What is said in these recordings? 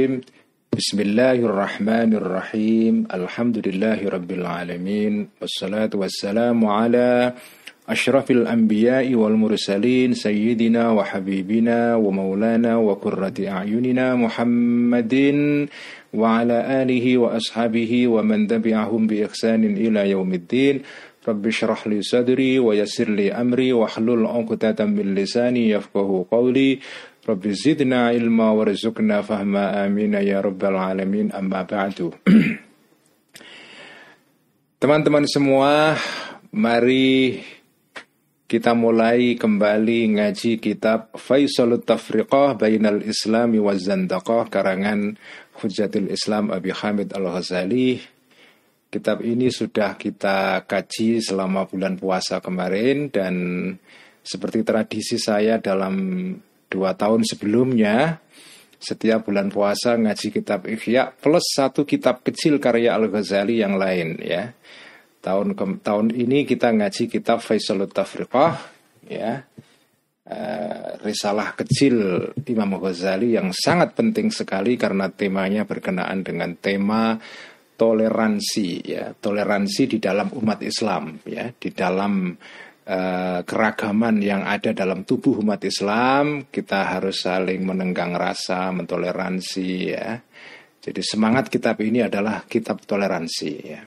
الرحيم بسم الله الرحمن الرحيم. الحمد لله رب العالمين. والصلاة والسلام على أشرف الأنبياء والمرسلين سيدنا وحبيبنا ومولانا وكرة أعيننا محمد وعلى آله وأصحابه ومن تبعهم بإحسان إلى يوم الدين. رب اشرح لي صدري ويسر لي أمري واحلل عقدة من لساني يفقه قولي. Rabbi zidna ilma warzuqna fahma amin ya rabbal alamin amma ba'du. Teman-teman semua mari kita mulai kembali ngaji kitab Faisalut Tafriqah Bainal Islami wa Zandaqah karangan Hujatul Islam Abi Hamid Al-Ghazali. Kitab ini sudah kita kaji selama bulan puasa kemarin dan seperti tradisi saya dalam dua tahun sebelumnya setiap bulan puasa ngaji kitab Ihya plus satu kitab kecil karya Al Ghazali yang lain ya. Tahun ke, tahun ini kita ngaji kitab Faisalut Tafriqah ya. Uh, risalah kecil Imam Ghazali yang sangat penting sekali karena temanya berkenaan dengan tema toleransi ya. Toleransi di dalam umat Islam ya. Di dalam Eh, keragaman yang ada dalam tubuh umat Islam, kita harus saling menenggang rasa, mentoleransi ya. Jadi semangat kitab ini adalah kitab toleransi ya.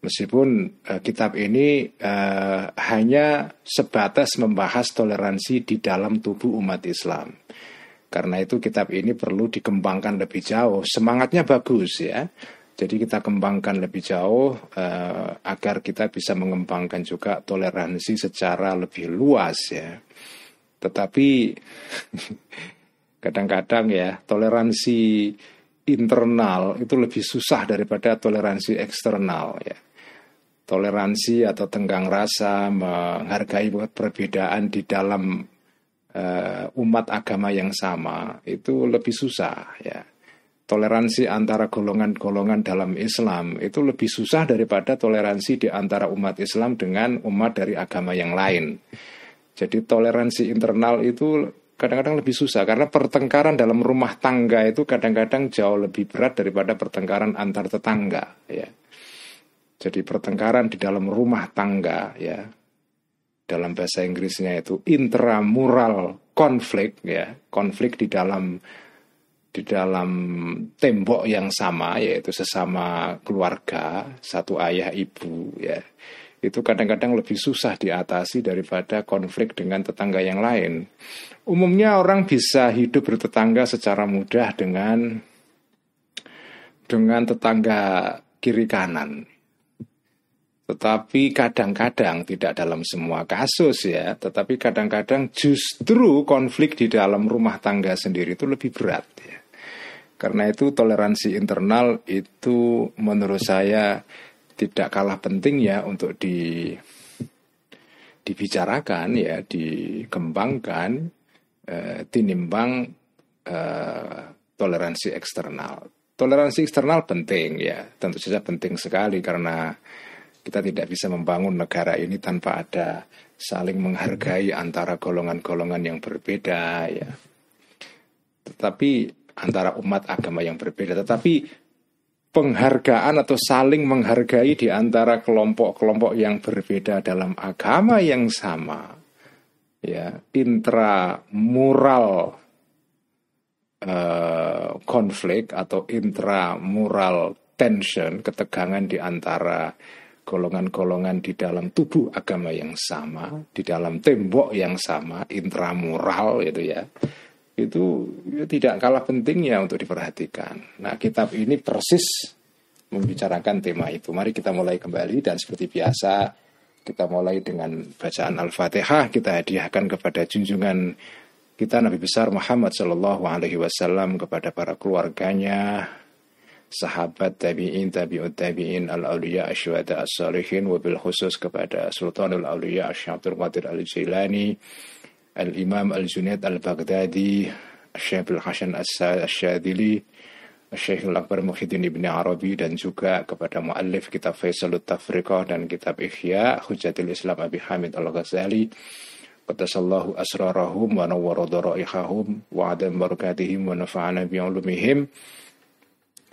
Meskipun uh, kitab ini uh, hanya sebatas membahas toleransi di dalam tubuh umat Islam. Karena itu kitab ini perlu dikembangkan lebih jauh. Semangatnya bagus ya. Jadi kita kembangkan lebih jauh uh, agar kita bisa mengembangkan juga toleransi secara lebih luas ya. Tetapi kadang-kadang ya toleransi internal itu lebih susah daripada toleransi eksternal ya. Toleransi atau tenggang rasa menghargai perbedaan di dalam uh, umat agama yang sama itu lebih susah ya toleransi antara golongan-golongan dalam Islam itu lebih susah daripada toleransi di antara umat Islam dengan umat dari agama yang lain. Jadi toleransi internal itu kadang-kadang lebih susah karena pertengkaran dalam rumah tangga itu kadang-kadang jauh lebih berat daripada pertengkaran antar tetangga ya. Jadi pertengkaran di dalam rumah tangga ya. Dalam bahasa Inggrisnya itu intramural konflik ya, konflik di dalam di dalam tembok yang sama yaitu sesama keluarga satu ayah ibu ya itu kadang-kadang lebih susah diatasi daripada konflik dengan tetangga yang lain. Umumnya orang bisa hidup bertetangga secara mudah dengan dengan tetangga kiri kanan. Tetapi kadang-kadang tidak dalam semua kasus ya, tetapi kadang-kadang justru konflik di dalam rumah tangga sendiri itu lebih berat ya. Karena itu toleransi internal itu menurut saya tidak kalah penting ya untuk di dibicarakan ya, dikembangkan eh, tinimbang eh, toleransi eksternal. Toleransi eksternal penting ya, tentu saja penting sekali karena kita tidak bisa membangun negara ini tanpa ada saling menghargai antara golongan-golongan yang berbeda ya. Tetapi antara umat agama yang berbeda, tetapi penghargaan atau saling menghargai di antara kelompok-kelompok yang berbeda dalam agama yang sama, ya intramural uh, konflik atau intramural tension, ketegangan di antara golongan-golongan di dalam tubuh agama yang sama, di dalam tembok yang sama, intramural gitu ya itu tidak kalah pentingnya untuk diperhatikan. Nah, kitab ini persis membicarakan tema itu. Mari kita mulai kembali dan seperti biasa kita mulai dengan bacaan Al-Fatihah kita hadiahkan kepada junjungan kita Nabi besar Muhammad Shallallahu Alaihi Wasallam kepada para keluarganya, sahabat tabiin, tabiut tabiin, al auliya, asyhada, as-salihin, wabil khusus kepada Sultanul Auliya Syabdul Qadir Al Jailani, Al-Imam Al-Junaid Al-Baghdadi, Syekh Al-Hasan Al-Syadili, Syekh Al-Akbar Muhyiddin Ibn Arabi dan juga kepada muallif kitab Faisalut Tafriqah dan kitab Ihya Hujatul Islam Abi Hamid Al-Ghazali Qadasallahu asrarahum wa nawwara dharaihahum wa adam barakatihim wa nafa'ana bi'ulumihim.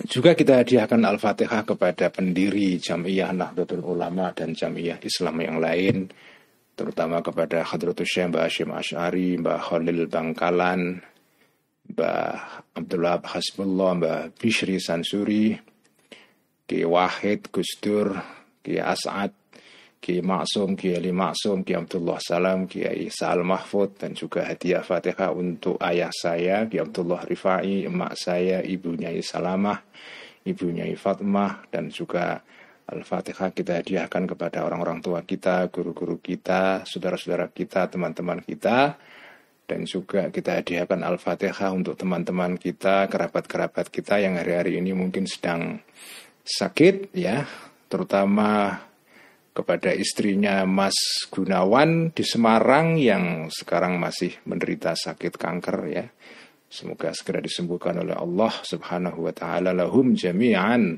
Juga kita hadiahkan Al-Fatihah kepada pendiri Jamiyah Nahdlatul Ulama dan Jamiyah Islam yang lain, terutama kepada Hadratus Syekh Mbah Hashim Ash'ari, Mbah Khalil Bangkalan, Mbah Abdullah Hasbullah, Mbah Bishri Sansuri, Ki Wahid Gusdur, Ki As'ad, Ki Maksum, Ki Ali Maksum, Ki Abdullah Salam, Ki Sa'al Mahfud, dan juga hadiah Fatihah untuk ayah saya, Ki Abdullah Rifai, emak saya, ibunya Salamah, ibunya Fatmah, dan juga Al-Fatihah kita hadiahkan kepada orang-orang tua kita, guru-guru kita, saudara-saudara kita, teman-teman kita, dan juga kita hadiahkan Al-Fatihah untuk teman-teman kita, kerabat-kerabat kita yang hari-hari ini mungkin sedang sakit ya, terutama kepada istrinya Mas Gunawan di Semarang yang sekarang masih menderita sakit kanker ya. Semoga segera disembuhkan oleh Allah Subhanahu wa taala lahum jami'an.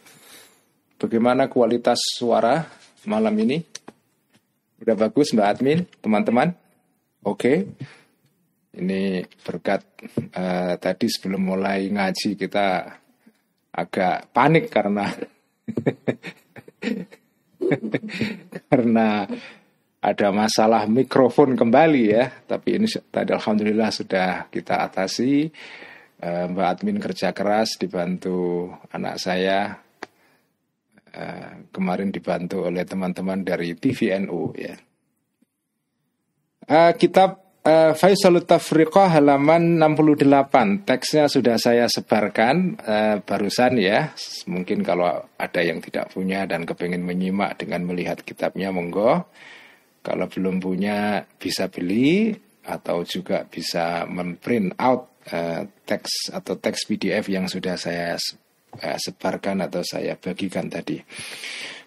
Bagaimana kualitas suara malam ini? Udah bagus Mbak Admin, teman-teman? Oke. Okay. Ini berkat uh, tadi sebelum mulai ngaji kita agak panik karena karena ada masalah mikrofon kembali ya, tapi ini tadi alhamdulillah sudah kita atasi. Eh, Mbak admin kerja keras dibantu anak saya. Eh, kemarin dibantu oleh teman-teman dari TVNU ya. Uh, kitab uh, Faisalut Tafriqah halaman 68 Teksnya sudah saya sebarkan uh, barusan ya. Mungkin kalau ada yang tidak punya dan kepengen menyimak dengan melihat kitabnya monggo. Kalau belum punya bisa beli atau juga bisa memprint out uh, teks atau teks PDF yang sudah saya uh, sebarkan atau saya bagikan tadi.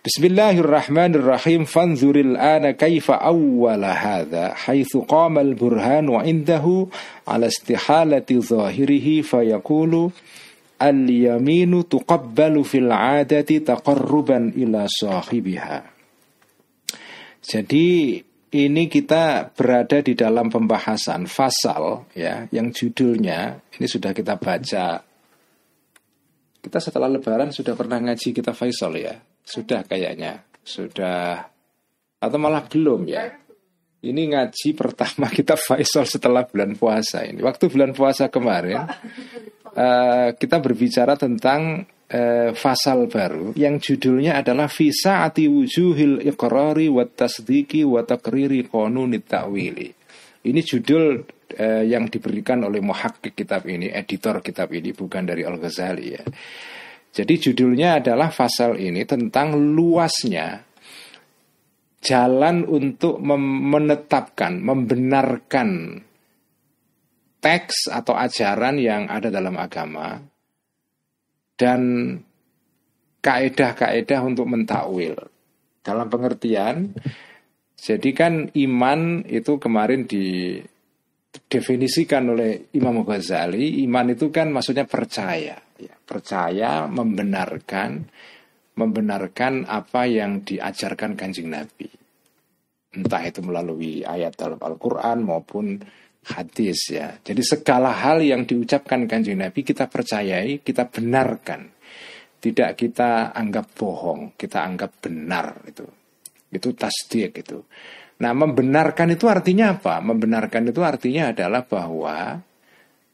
Bismillahirrahmanirrahim fanzuril ana kaifa awwala hadha haitsu qama al-burhan wa indahu ala istihalati zahirihi fayaqulu al-yaminu tuqabbalu fil 'adati taqarruban ila sahibiha jadi ini kita berada di dalam pembahasan fasal ya yang judulnya ini sudah kita baca. Kita setelah lebaran sudah pernah ngaji kita Faisal ya. Sudah kayaknya. Sudah atau malah belum ya. Ini ngaji pertama kita Faisal setelah bulan puasa ini. Waktu bulan puasa kemarin uh, kita berbicara tentang eh, fasal baru yang judulnya adalah Visa ati wujuhil iqrari wa tasdiki wa takriri ta'wili. Ini judul eh, yang diberikan oleh muhakkik kitab ini, editor kitab ini bukan dari Al-Ghazali ya. Jadi judulnya adalah fasal ini tentang luasnya jalan untuk menetapkan, membenarkan teks atau ajaran yang ada dalam agama dan kaedah-kaedah untuk mentakwil. Dalam pengertian, jadi kan iman itu kemarin didefinisikan oleh Imam Ghazali, iman itu kan maksudnya percaya, ya, percaya membenarkan membenarkan apa yang diajarkan kanjeng Nabi. Entah itu melalui ayat dalam Al-Quran maupun hadis ya. Jadi segala hal yang diucapkan kanjeng Nabi kita percayai, kita benarkan. Tidak kita anggap bohong, kita anggap benar itu. Itu tasdik itu. Nah, membenarkan itu artinya apa? Membenarkan itu artinya adalah bahwa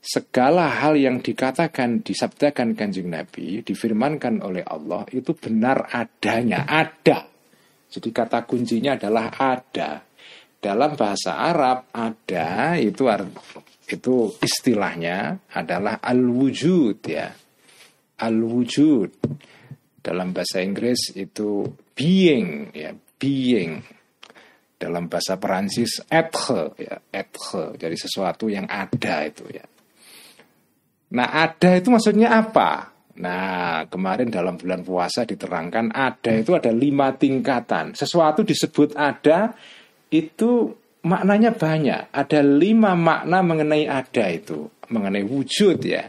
segala hal yang dikatakan, disabdakan kanjeng Nabi, difirmankan oleh Allah itu benar adanya, ada. Jadi kata kuncinya adalah ada dalam bahasa Arab ada itu itu istilahnya adalah al-wujud ya. Al-wujud. Dalam bahasa Inggris itu being ya, being. Dalam bahasa Perancis être ya être. Jadi sesuatu yang ada itu ya. Nah ada itu maksudnya apa? Nah kemarin dalam bulan puasa diterangkan ada itu ada lima tingkatan. Sesuatu disebut ada itu maknanya banyak. Ada lima makna mengenai ada itu mengenai wujud ya.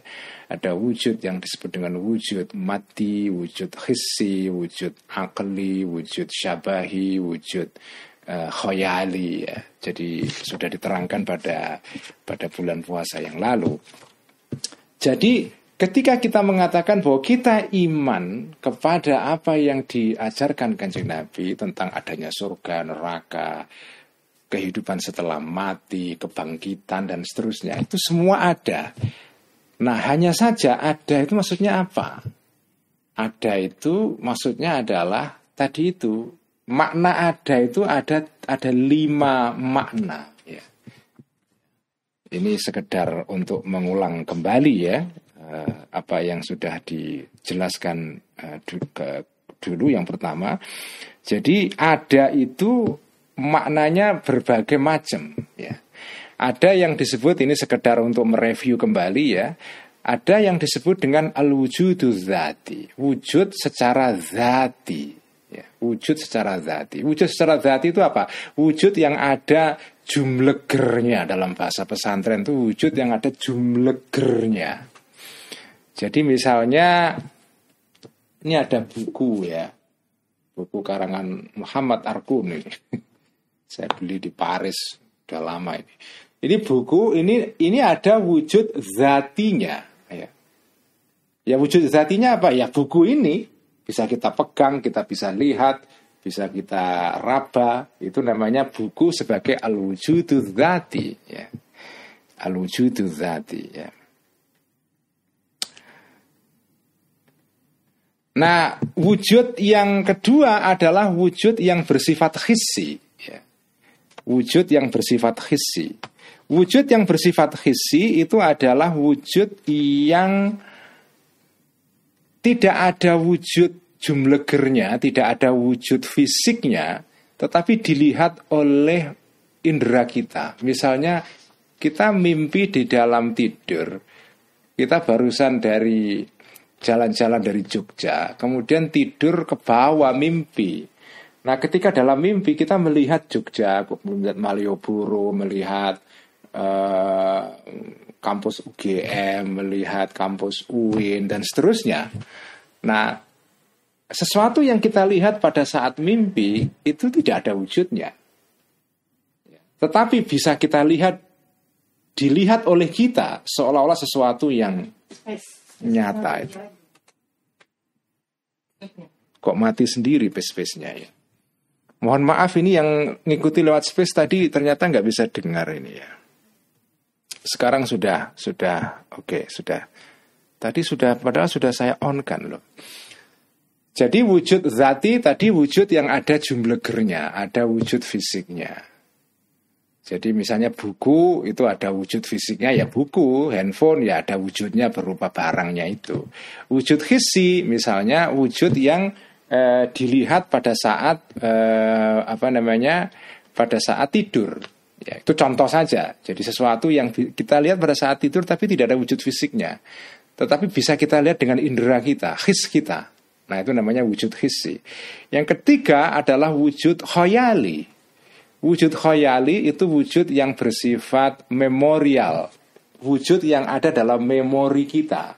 Ada wujud yang disebut dengan wujud mati, wujud hissi, wujud akli, wujud syabahi, wujud uh, khoyali ya. Jadi sudah diterangkan pada pada bulan puasa yang lalu. Jadi ketika kita mengatakan bahwa kita iman kepada apa yang diajarkan kanjeng Nabi tentang adanya surga, neraka, kehidupan setelah mati, kebangkitan dan seterusnya, itu semua ada. Nah, hanya saja ada itu maksudnya apa? Ada itu maksudnya adalah tadi itu makna ada itu ada ada lima makna. Ya. Ini sekedar untuk mengulang kembali ya eh, apa yang sudah dijelaskan eh, dulu yang pertama. Jadi ada itu maknanya berbagai macam ya. Ada yang disebut ini sekedar untuk mereview kembali ya. Ada yang disebut dengan al-wujudu zati, wujud secara zati. Ya, wujud secara zati. Wujud secara zati itu apa? Wujud yang ada jumlegernya dalam bahasa pesantren itu wujud yang ada jumlegernya. Jadi misalnya ini ada buku ya, buku karangan Muhammad Arkun ini. Saya beli di Paris, udah lama ini. Ini buku ini ini ada wujud zatinya. Ya. ya wujud zatinya apa? Ya buku ini bisa kita pegang, kita bisa lihat, bisa kita raba. Itu namanya buku sebagai al wujudu zati. Ya. Al wujudu zati. Ya. Nah, wujud yang kedua adalah wujud yang bersifat hissi. Ya. Wujud yang bersifat hissi. Wujud yang bersifat hisi itu adalah wujud yang tidak ada wujud jumlegernya, tidak ada wujud fisiknya, tetapi dilihat oleh indera kita. Misalnya kita mimpi di dalam tidur, kita barusan dari jalan-jalan dari Jogja, kemudian tidur ke bawah mimpi. Nah, ketika dalam mimpi kita melihat Jogja, melihat Malioboro, melihat uh, kampus UGM, melihat kampus UIN dan seterusnya. Nah, sesuatu yang kita lihat pada saat mimpi itu tidak ada wujudnya. Tetapi bisa kita lihat dilihat oleh kita seolah-olah sesuatu yang nyata itu. Kok mati sendiri space-nya ya. Mohon maaf ini yang ngikuti lewat space tadi ternyata nggak bisa dengar ini ya. Sekarang sudah, sudah, oke, okay, sudah. Tadi sudah, padahal sudah saya on kan loh. Jadi wujud zati tadi wujud yang ada jumlegernya, ada wujud fisiknya. Jadi misalnya buku itu ada wujud fisiknya ya buku, handphone ya ada wujudnya berupa barangnya itu. Wujud hisi misalnya wujud yang eh, dilihat pada saat eh, apa namanya pada saat tidur. Ya, itu contoh saja. Jadi sesuatu yang kita lihat pada saat tidur tapi tidak ada wujud fisiknya. Tetapi bisa kita lihat dengan indera kita, his kita. Nah itu namanya wujud hisi. Yang ketiga adalah wujud khoyali. Wujud khoyali itu wujud yang bersifat memorial. Wujud yang ada dalam memori kita.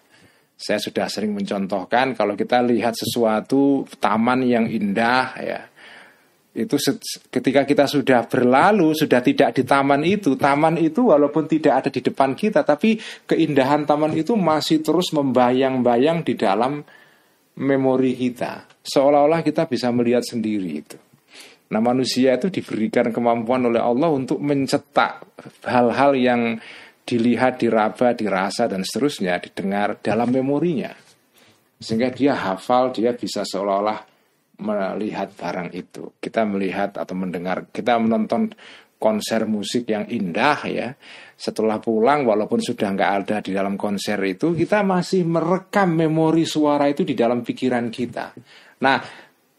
Saya sudah sering mencontohkan kalau kita lihat sesuatu taman yang indah ya itu ketika kita sudah berlalu sudah tidak di taman itu taman itu walaupun tidak ada di depan kita tapi keindahan taman itu masih terus membayang-bayang di dalam memori kita. Seolah-olah kita bisa melihat sendiri itu. Nah manusia itu diberikan kemampuan oleh Allah untuk mencetak hal-hal yang dilihat diraba dirasa dan seterusnya didengar dalam memorinya. Sehingga dia hafal dia bisa seolah-olah melihat barang itu. Kita melihat atau mendengar, kita menonton konser musik yang indah ya. Setelah pulang walaupun sudah nggak ada di dalam konser itu, kita masih merekam memori suara itu di dalam pikiran kita. Nah,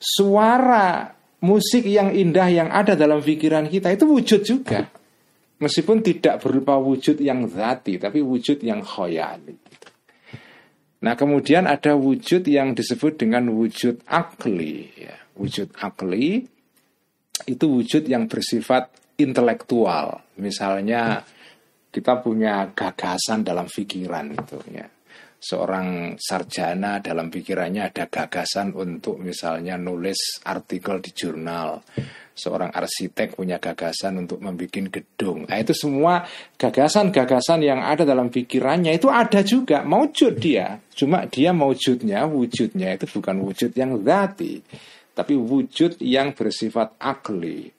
suara musik yang indah yang ada dalam pikiran kita itu wujud juga. Meskipun tidak berupa wujud yang zati, tapi wujud yang khoyali. Nah kemudian ada wujud yang disebut dengan wujud akli. Ya. Wujud akli itu wujud yang bersifat intelektual. Misalnya kita punya gagasan dalam pikiran itu ya seorang sarjana dalam pikirannya ada gagasan untuk misalnya nulis artikel di jurnal. Seorang arsitek punya gagasan untuk membuat gedung. Nah, itu semua gagasan-gagasan yang ada dalam pikirannya itu ada juga, maujud dia. Cuma dia maujudnya, wujudnya itu bukan wujud yang zati, tapi wujud yang bersifat akli.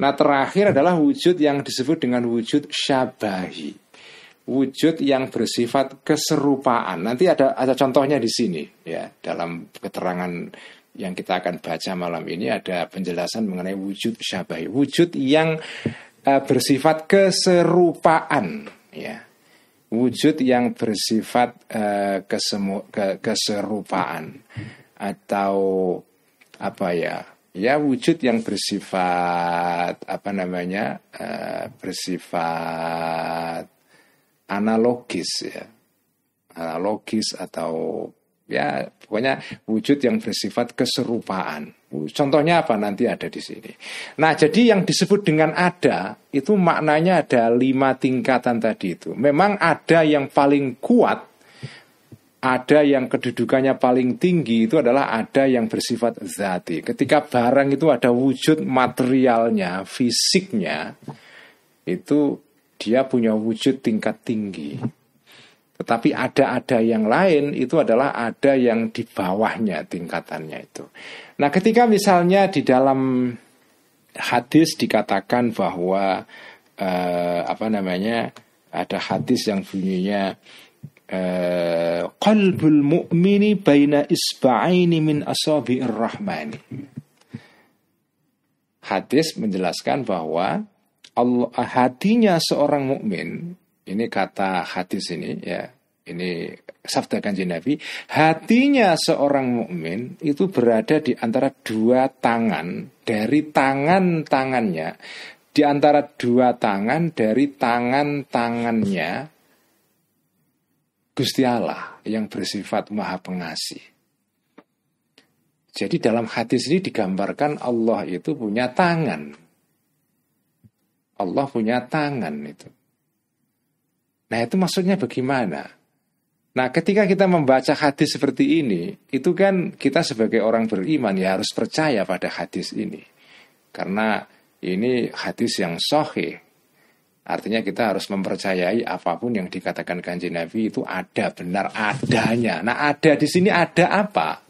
Nah terakhir adalah wujud yang disebut dengan wujud syabahi wujud yang bersifat keserupaan. Nanti ada ada contohnya di sini ya dalam keterangan yang kita akan baca malam ini ada penjelasan mengenai wujud syabai, wujud yang uh, bersifat keserupaan ya. Wujud yang bersifat uh, kesemu, ke, keserupaan atau apa ya? Ya wujud yang bersifat apa namanya? Uh, bersifat analogis ya analogis atau ya pokoknya wujud yang bersifat keserupaan. Contohnya apa nanti ada di sini. Nah jadi yang disebut dengan ada itu maknanya ada lima tingkatan tadi itu. Memang ada yang paling kuat, ada yang kedudukannya paling tinggi itu adalah ada yang bersifat zati. Ketika barang itu ada wujud materialnya, fisiknya, itu dia punya wujud tingkat tinggi. Tetapi ada-ada yang lain itu adalah ada yang di bawahnya tingkatannya itu. Nah, ketika misalnya di dalam hadis dikatakan bahwa eh, apa namanya ada hadis yang bunyinya eh, qalbul mu'mini baina isba'aini min asabi'ir rahmani. Hadis menjelaskan bahwa Allah hatinya seorang mukmin ini kata hadis ini ya ini sabda kanjeng Nabi hatinya seorang mukmin itu berada di antara dua tangan dari tangan tangannya di antara dua tangan dari tangan tangannya Gusti Allah yang bersifat maha pengasih jadi dalam hadis ini digambarkan Allah itu punya tangan Allah punya tangan itu. Nah itu maksudnya bagaimana? Nah ketika kita membaca hadis seperti ini, itu kan kita sebagai orang beriman ya harus percaya pada hadis ini. Karena ini hadis yang sahih. Artinya kita harus mempercayai apa pun yang dikatakan kanji Nabi itu ada benar adanya. Nah ada di sini ada apa?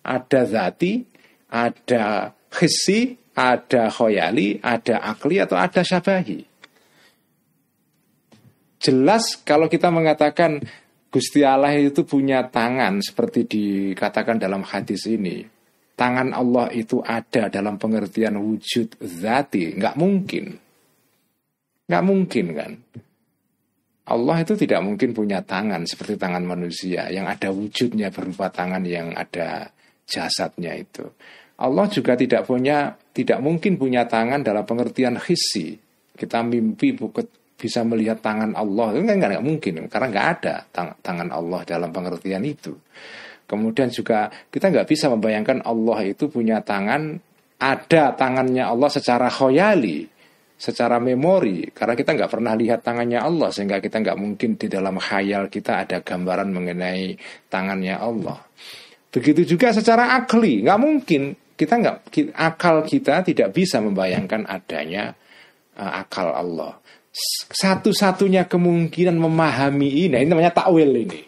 Ada zati, ada khisi, ada khoyali, ada akli atau ada syabahi. Jelas kalau kita mengatakan Gusti Allah itu punya tangan seperti dikatakan dalam hadis ini. Tangan Allah itu ada dalam pengertian wujud zati. Nggak mungkin. Nggak mungkin kan. Allah itu tidak mungkin punya tangan seperti tangan manusia yang ada wujudnya berupa tangan yang ada jasadnya itu. Allah juga tidak punya tidak mungkin punya tangan dalam pengertian hisi. Kita mimpi bisa melihat tangan Allah itu kan nggak mungkin karena nggak ada tang tangan Allah dalam pengertian itu. Kemudian juga kita nggak bisa membayangkan Allah itu punya tangan ada tangannya Allah secara khoyali, secara memori karena kita nggak pernah lihat tangannya Allah sehingga kita nggak mungkin di dalam khayal kita ada gambaran mengenai tangannya Allah. Begitu juga secara akli, nggak mungkin kita nggak akal kita tidak bisa membayangkan adanya uh, akal Allah. Satu-satunya kemungkinan memahami ini, nah ini namanya takwil ini.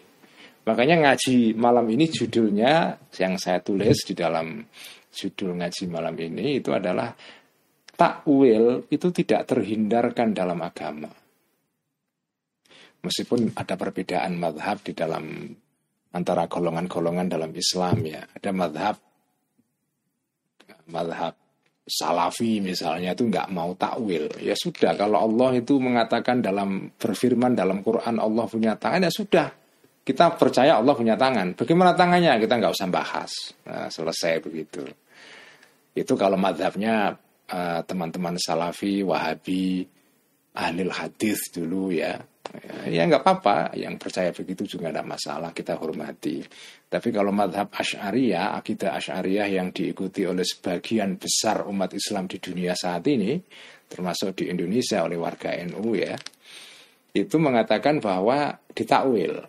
Makanya ngaji malam ini judulnya yang saya tulis di dalam judul ngaji malam ini itu adalah takwil itu tidak terhindarkan dalam agama. Meskipun ada perbedaan madhab di dalam antara golongan-golongan dalam Islam ya. Ada madhab madhab salafi misalnya itu nggak mau takwil. Ya sudah kalau Allah itu mengatakan dalam berfirman dalam Quran Allah punya tangan ya sudah. Kita percaya Allah punya tangan. Bagaimana tangannya? Kita nggak usah bahas. Nah, selesai begitu. Itu kalau madhabnya uh, teman-teman salafi, wahabi, ahli hadis dulu ya. Ya nggak apa-apa, yang percaya begitu juga tidak masalah, kita hormati. Tapi kalau madhab Ash'ariyah, akidah Ash'ariyah yang diikuti oleh sebagian besar umat Islam di dunia saat ini, termasuk di Indonesia oleh warga NU ya, itu mengatakan bahwa ditakwil.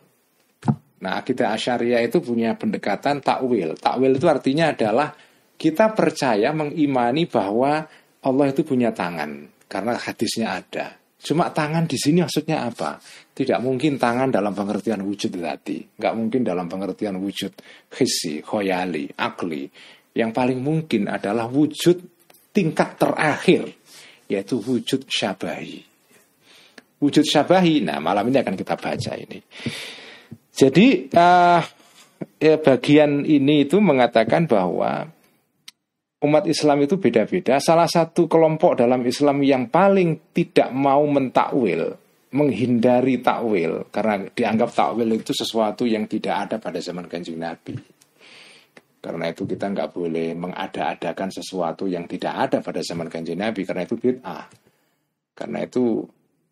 Nah, akidah Asyariah itu punya pendekatan takwil. Takwil itu artinya adalah kita percaya mengimani bahwa Allah itu punya tangan karena hadisnya ada. Cuma tangan di sini maksudnya apa? Tidak mungkin tangan dalam pengertian wujud hati, nggak mungkin dalam pengertian wujud khisi, khoyali, akli. Yang paling mungkin adalah wujud tingkat terakhir, yaitu wujud syabahi. Wujud syabahi, nah malam ini akan kita baca ini. Jadi uh, ya bagian ini itu mengatakan bahwa umat Islam itu beda-beda. Salah satu kelompok dalam Islam yang paling tidak mau mentakwil, menghindari takwil karena dianggap takwil itu sesuatu yang tidak ada pada zaman Kanjeng Nabi. Karena itu kita nggak boleh mengada-adakan sesuatu yang tidak ada pada zaman Kanjeng Nabi karena itu bid'ah. Karena itu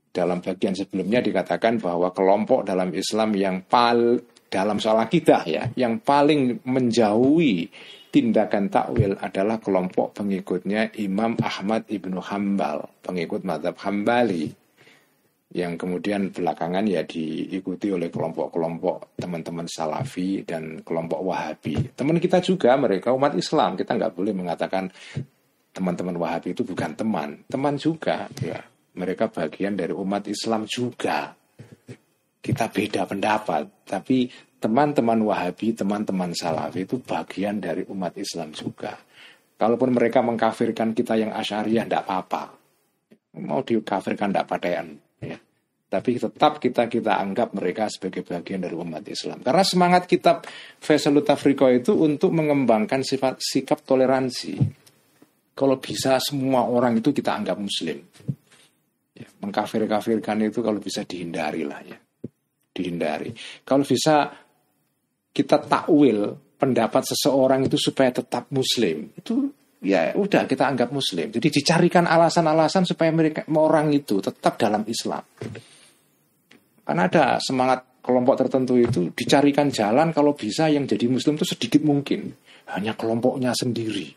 dalam bagian sebelumnya dikatakan bahwa kelompok dalam Islam yang pal dalam soal akidah ya, yang paling menjauhi tindakan takwil adalah kelompok pengikutnya Imam Ahmad ibnu Hambal, pengikut madhab Hambali, yang kemudian belakangan ya diikuti oleh kelompok-kelompok teman-teman Salafi dan kelompok Wahabi. Teman kita juga mereka umat Islam, kita nggak boleh mengatakan teman-teman Wahabi itu bukan teman, teman juga ya. Mereka bagian dari umat Islam juga. Kita beda pendapat, tapi teman-teman Wahabi, teman-teman Salafi itu bagian dari umat Islam juga. Kalaupun mereka mengkafirkan kita yang Asyariah, tidak apa-apa. Mau dikafirkan tidak patean. Ya. Tapi tetap kita kita anggap mereka sebagai bagian dari umat Islam. Karena semangat kitab Faisalut Afrika itu untuk mengembangkan sifat sikap toleransi. Kalau bisa semua orang itu kita anggap Muslim. Ya, mengkafir-kafirkan itu kalau bisa dihindari lah ya. Dihindari. Kalau bisa kita takwil pendapat seseorang itu supaya tetap muslim. Itu ya udah kita anggap muslim. Jadi dicarikan alasan-alasan supaya mereka orang itu tetap dalam Islam. Karena ada semangat kelompok tertentu itu dicarikan jalan kalau bisa yang jadi muslim itu sedikit mungkin. Hanya kelompoknya sendiri.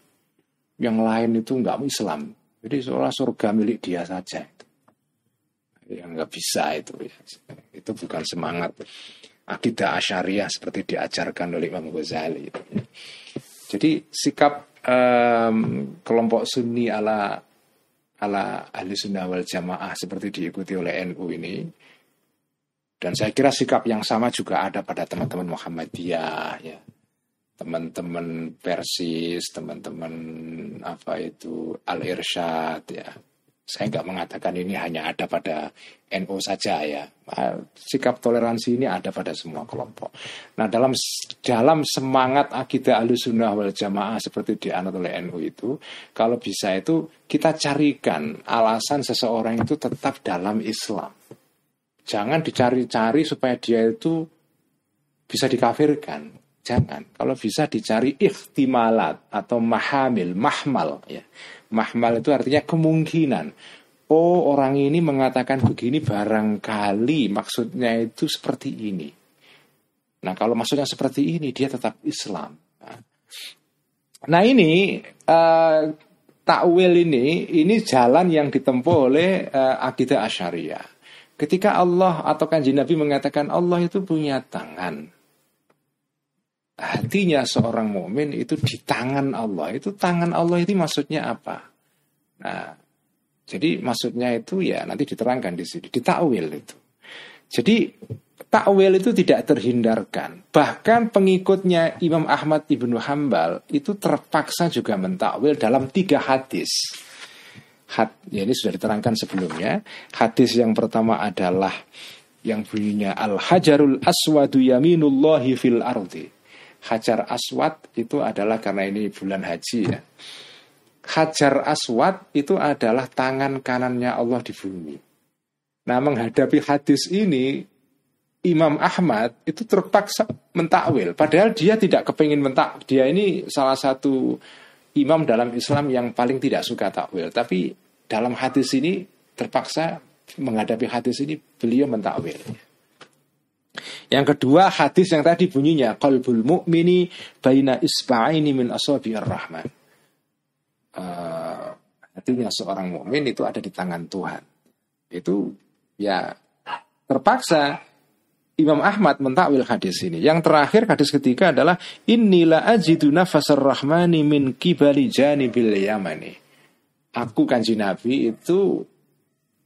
Yang lain itu nggak Islam. Jadi seolah surga milik dia saja. Ya nggak bisa itu. Ya. itu bukan semangat akidah asyariah seperti diajarkan oleh Imam Ghazali. Jadi sikap um, kelompok Sunni ala ala ahli sunnah wal jamaah seperti diikuti oleh NU ini. Dan saya kira sikap yang sama juga ada pada teman-teman Muhammadiyah ya. Teman-teman Persis teman-teman apa itu Al Irsyad ya saya nggak mengatakan ini hanya ada pada NU saja ya. Ah, sikap toleransi ini ada pada semua kelompok. Nah dalam dalam semangat akidah alusunah wal jamaah seperti dianut oleh NU itu, kalau bisa itu kita carikan alasan seseorang itu tetap dalam Islam. Jangan dicari-cari supaya dia itu bisa dikafirkan. Jangan. Kalau bisa dicari ikhtimalat atau mahamil, mahmal ya Mahmal itu artinya kemungkinan. Oh orang ini mengatakan begini barangkali maksudnya itu seperti ini. Nah kalau maksudnya seperti ini dia tetap Islam. Nah ini uh, takwil ini ini jalan yang ditempuh oleh uh, akidah asyariah. Ketika Allah atau kanji Nabi mengatakan Allah itu punya tangan, hatinya seorang mukmin itu di tangan Allah. Itu tangan Allah itu maksudnya apa? Nah, jadi maksudnya itu ya nanti diterangkan di sini, ditakwil itu. Jadi takwil itu tidak terhindarkan. Bahkan pengikutnya Imam Ahmad ibnu Hambal itu terpaksa juga mentakwil dalam tiga hadis. Had, ya ini sudah diterangkan sebelumnya. Hadis yang pertama adalah yang bunyinya al hajarul aswadu yaminullahi fil ardi Hajar Aswad itu adalah karena ini bulan haji ya. Hajar Aswad itu adalah tangan kanannya Allah di bumi. Nah menghadapi hadis ini Imam Ahmad itu terpaksa mentakwil. Padahal dia tidak kepingin mentak. Dia ini salah satu imam dalam Islam yang paling tidak suka takwil, tapi dalam hadis ini terpaksa menghadapi hadis ini beliau mentakwil. Yang kedua hadis yang tadi bunyinya qalbul mu'mini baina isba'aini min asabi'ir rahman. Uh, hatinya seorang mukmin itu ada di tangan Tuhan. Itu ya terpaksa Imam Ahmad mentakwil hadis ini. Yang terakhir hadis ketiga adalah inilah ajidu nafasar rahmani min kibali janibil yamani. Aku kanji Nabi itu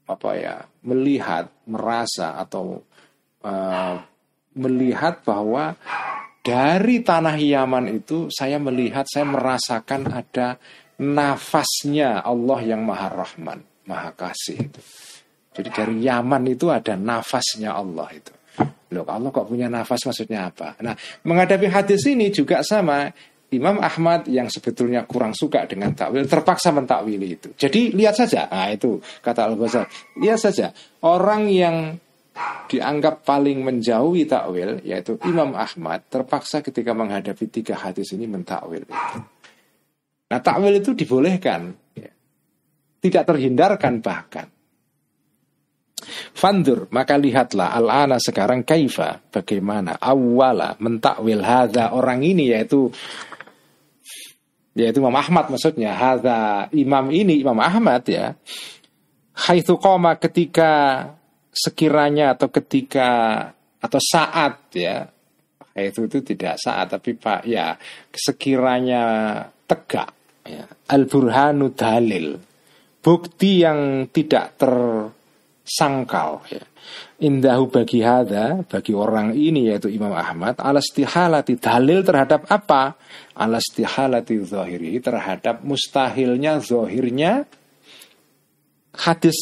apa ya melihat merasa atau uh, melihat bahwa dari tanah Yaman itu saya melihat, saya merasakan ada nafasnya Allah yang Maha Rahman, Maha Kasih itu. Jadi dari Yaman itu ada nafasnya Allah itu. Loh, Allah kok punya nafas maksudnya apa? Nah, menghadapi hadis ini juga sama. Imam Ahmad yang sebetulnya kurang suka dengan takwil terpaksa mentakwili itu. Jadi lihat saja, nah itu kata Al Ghazali. Lihat saja orang yang dianggap paling menjauhi takwil yaitu Imam Ahmad terpaksa ketika menghadapi tiga hadis ini mentakwil. Nah takwil itu dibolehkan, tidak terhindarkan bahkan. Fandur maka lihatlah al-ana sekarang kaifa bagaimana awala mentakwil hadza orang ini yaitu yaitu Imam Ahmad maksudnya. Hadza imam ini Imam Ahmad ya. Haitsu qama ketika sekiranya atau ketika atau saat ya. Itu itu tidak saat tapi pak ya sekiranya tegak ya, al burhanu dalil bukti yang tidak tersangkal ya. Indahu bagi hada bagi orang ini yaitu Imam Ahmad alastihalati dalil terhadap apa? Alastihalati zahiri terhadap mustahilnya zahirnya hadis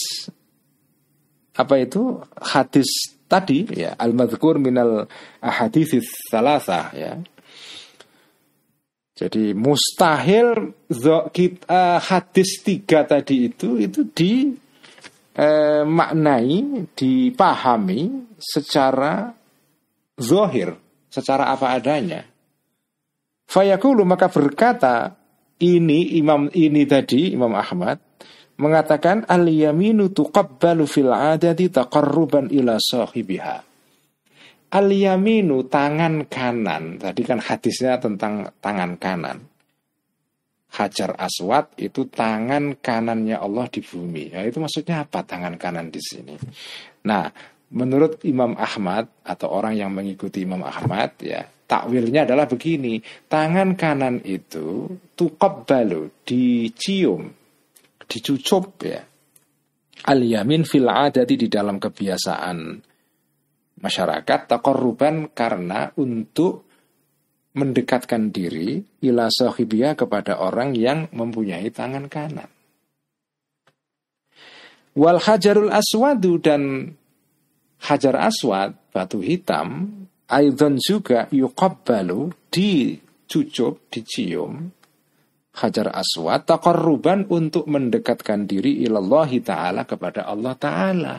apa itu? Hadis tadi ya al madhkur minal ahadits salasa ya. Jadi mustahil kita, hadis tiga tadi itu itu di eh, maknai dipahami secara zohir secara apa adanya. Fayakulu maka berkata ini imam ini tadi imam Ahmad mengatakan al yaminu tuqabbalu fil adati taqarruban ila sahibiha. Al yaminu tangan kanan. Tadi kan hadisnya tentang tangan kanan. Hajar Aswad itu tangan kanannya Allah di bumi. Ya, itu maksudnya apa tangan kanan di sini? Nah, menurut Imam Ahmad atau orang yang mengikuti Imam Ahmad ya, takwilnya adalah begini, tangan kanan itu tuqabbalu dicium dicucup ya. Al yamin fil adati di dalam kebiasaan masyarakat takoruban karena untuk mendekatkan diri ila sahibia kepada orang yang mempunyai tangan kanan. Wal hajarul aswadu dan hajar aswad batu hitam aidon juga yuqabbalu dicucup dicium Hajar Aswad takarruban untuk mendekatkan diri ilallahi ta'ala kepada Allah ta'ala.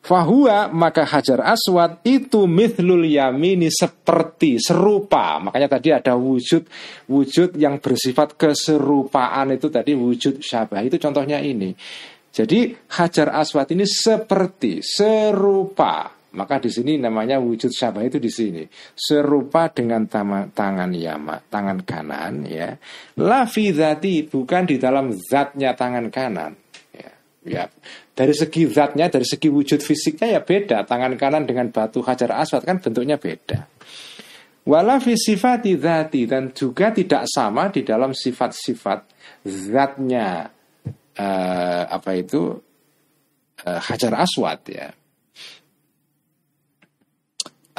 Fahuwa maka Hajar Aswad itu mithlul yamini seperti serupa. Makanya tadi ada wujud wujud yang bersifat keserupaan itu tadi wujud syabah. Itu contohnya ini. Jadi Hajar Aswad ini seperti serupa maka di sini namanya wujud syabah itu di sini serupa dengan tangan yama, tangan kanan ya. La fi bukan di dalam zatnya tangan kanan. Ya, ya. Dari segi zatnya, dari segi wujud fisiknya ya beda. Tangan kanan dengan batu hajar aswad kan bentuknya beda. Wala fi sifati zati dan juga tidak sama di dalam sifat-sifat zatnya uh, apa itu uh, hajar aswad ya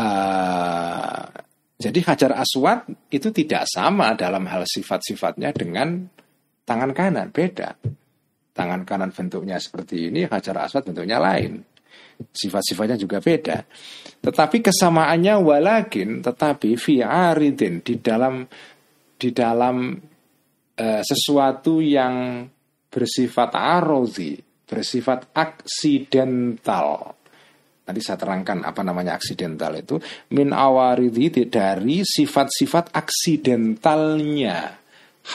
Uh, jadi Hajar Aswad itu tidak sama dalam hal sifat-sifatnya dengan tangan kanan, beda. Tangan kanan bentuknya seperti ini, Hajar Aswad bentuknya lain. Sifat-sifatnya juga beda. Tetapi kesamaannya walakin, tetapi fi aridin di dalam di dalam uh, sesuatu yang bersifat arozi, bersifat aksidental Nanti saya terangkan apa namanya aksidental itu min awaridhi dari sifat-sifat aksidentalnya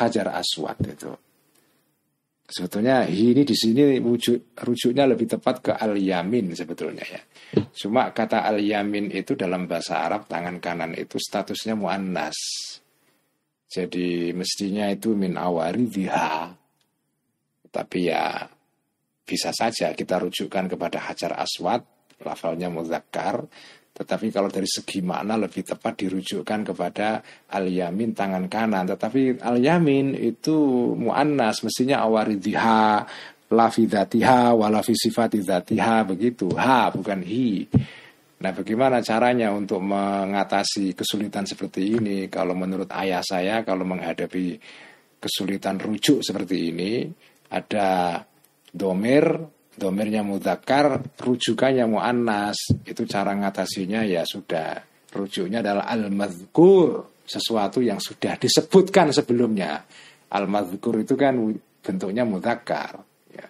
Hajar Aswad itu. Sebetulnya ini di sini wujud rujuknya lebih tepat ke al yamin sebetulnya ya. Cuma kata al yamin itu dalam bahasa Arab tangan kanan itu statusnya muannas. Jadi mestinya itu min awaridhiha. Tapi ya bisa saja kita rujukkan kepada Hajar Aswad, lafalnya muzakkar, tetapi kalau dari segi makna lebih tepat dirujukkan kepada al-yamin tangan kanan. Tetapi al-yamin itu mu'annas, mestinya awaridhiha, lafidatiha, walafisifatidzatiha, begitu. Ha, bukan hi. Nah bagaimana caranya untuk mengatasi kesulitan seperti ini? Kalau menurut ayah saya, kalau menghadapi kesulitan rujuk seperti ini, ada domir, domirnya mudakar, rujukannya mu'annas. Itu cara ngatasinya ya sudah. Rujuknya adalah al-madhkur, sesuatu yang sudah disebutkan sebelumnya. Al-madhkur itu kan bentuknya mudakar. Ya.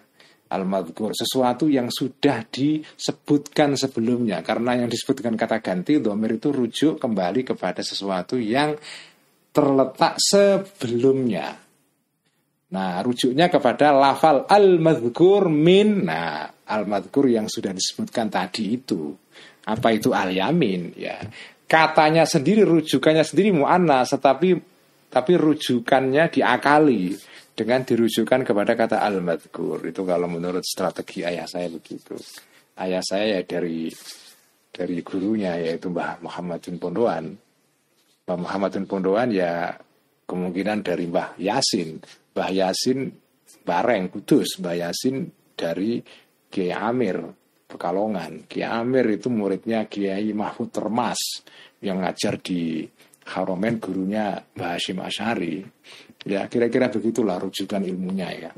Al-madhkur, sesuatu yang sudah disebutkan sebelumnya. Karena yang disebutkan kata ganti, domir itu rujuk kembali kepada sesuatu yang terletak sebelumnya. Nah, rujuknya kepada lafal al-madhkur min. Nah, al-madhkur yang sudah disebutkan tadi itu. Apa itu al-yamin? Ya. Katanya sendiri, rujukannya sendiri mu'annas, tetapi tapi rujukannya diakali dengan dirujukan kepada kata al-madhkur. Itu kalau menurut strategi ayah saya begitu. Ayah saya ya dari dari gurunya yaitu Mbah Muhammadin Pondoan. Mbah Muhammadin Pondoan ya kemungkinan dari Mbah Yasin Mbah Yasin bareng kudus. Mbah Yasin dari Kiai Amir Pekalongan. Kiai Amir itu muridnya Kiai Mahfud Termas yang ngajar di Haromen gurunya Mbah Hashim Asyari ya kira-kira begitulah rujukan ilmunya ya.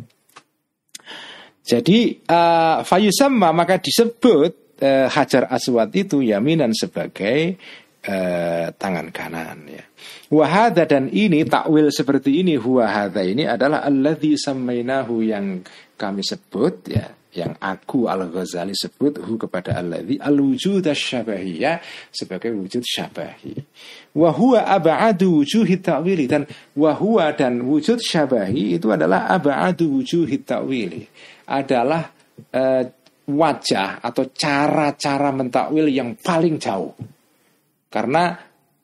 Jadi uh, fayusamma maka disebut uh, Hajar Aswad itu yaminan sebagai uh, tangan kanan ya Wahada dan ini takwil seperti ini wahada ini adalah alladzi samainahu yang kami sebut ya yang aku al Ghazali sebut hu kepada alladzi al wujud syabahiyah sebagai wujud syabahi. Wahua abadu wujuhi ta'wili dan wahua dan wujud syabahi itu adalah abadu wujuhi ta'wili adalah uh, wajah atau cara-cara mentakwil yang paling jauh. Karena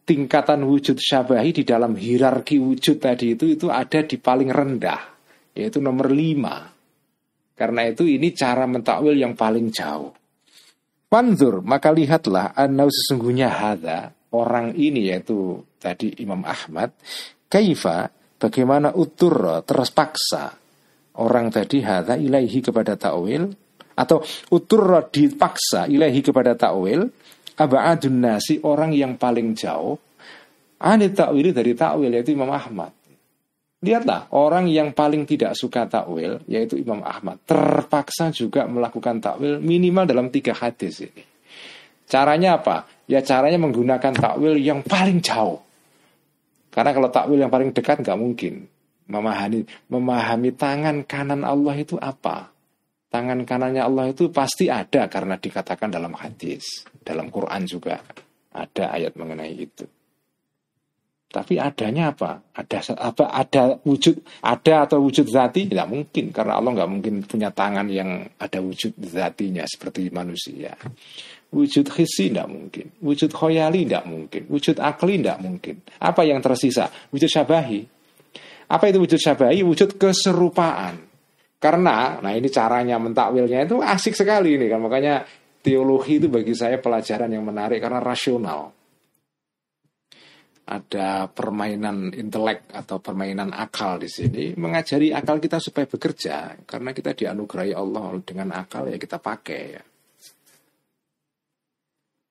tingkatan wujud syabahi di dalam hierarki wujud tadi itu itu ada di paling rendah yaitu nomor lima. Karena itu ini cara mentakwil yang paling jauh. Panzur maka lihatlah anau sesungguhnya hada orang ini yaitu tadi Imam Ahmad kaifa bagaimana utur terpaksa orang tadi hada ilaihi kepada takwil atau utur dipaksa ilahi kepada takwil abadun nasi orang yang paling jauh anit takwili dari takwil yaitu Imam Ahmad. Lihatlah orang yang paling tidak suka takwil yaitu Imam Ahmad terpaksa juga melakukan takwil minimal dalam tiga hadis ini. Caranya apa? Ya caranya menggunakan takwil yang paling jauh. Karena kalau takwil yang paling dekat nggak mungkin memahami memahami tangan kanan Allah itu apa. Tangan kanannya Allah itu pasti ada karena dikatakan dalam hadis. Dalam Quran juga ada ayat mengenai itu. Tapi adanya apa? Ada apa? Ada wujud ada atau wujud zati? Tidak mungkin karena Allah nggak mungkin punya tangan yang ada wujud zatinya seperti manusia. Wujud khisi tidak mungkin, wujud khoyali tidak mungkin, wujud akli tidak mungkin. Apa yang tersisa? Wujud syabahi. Apa itu wujud syabahi? Wujud keserupaan. Karena, nah ini caranya mentakwilnya itu asik sekali ini kan. Makanya teologi itu bagi saya pelajaran yang menarik karena rasional. Ada permainan intelek atau permainan akal di sini mengajari akal kita supaya bekerja karena kita dianugerahi Allah dengan akal ya kita pakai ya.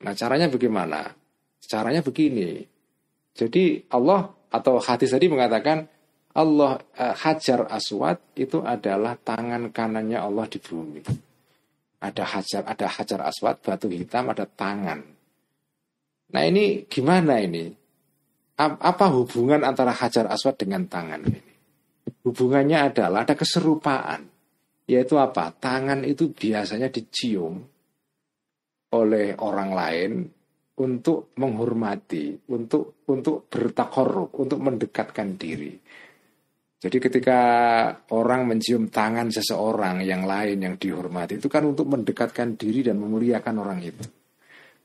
Nah caranya bagaimana? Caranya begini. Jadi Allah atau hadis tadi mengatakan Allah uh, Hajar Aswad itu adalah tangan kanannya Allah di bumi. Ada hajar, ada hajar aswad, batu hitam, ada tangan. Nah ini gimana ini? Apa hubungan antara hajar aswad dengan tangan ini? Hubungannya adalah ada keserupaan. Yaitu apa? Tangan itu biasanya dicium oleh orang lain untuk menghormati, untuk untuk bertakorup, untuk mendekatkan diri. Jadi ketika orang mencium tangan seseorang yang lain yang dihormati itu kan untuk mendekatkan diri dan memuliakan orang itu.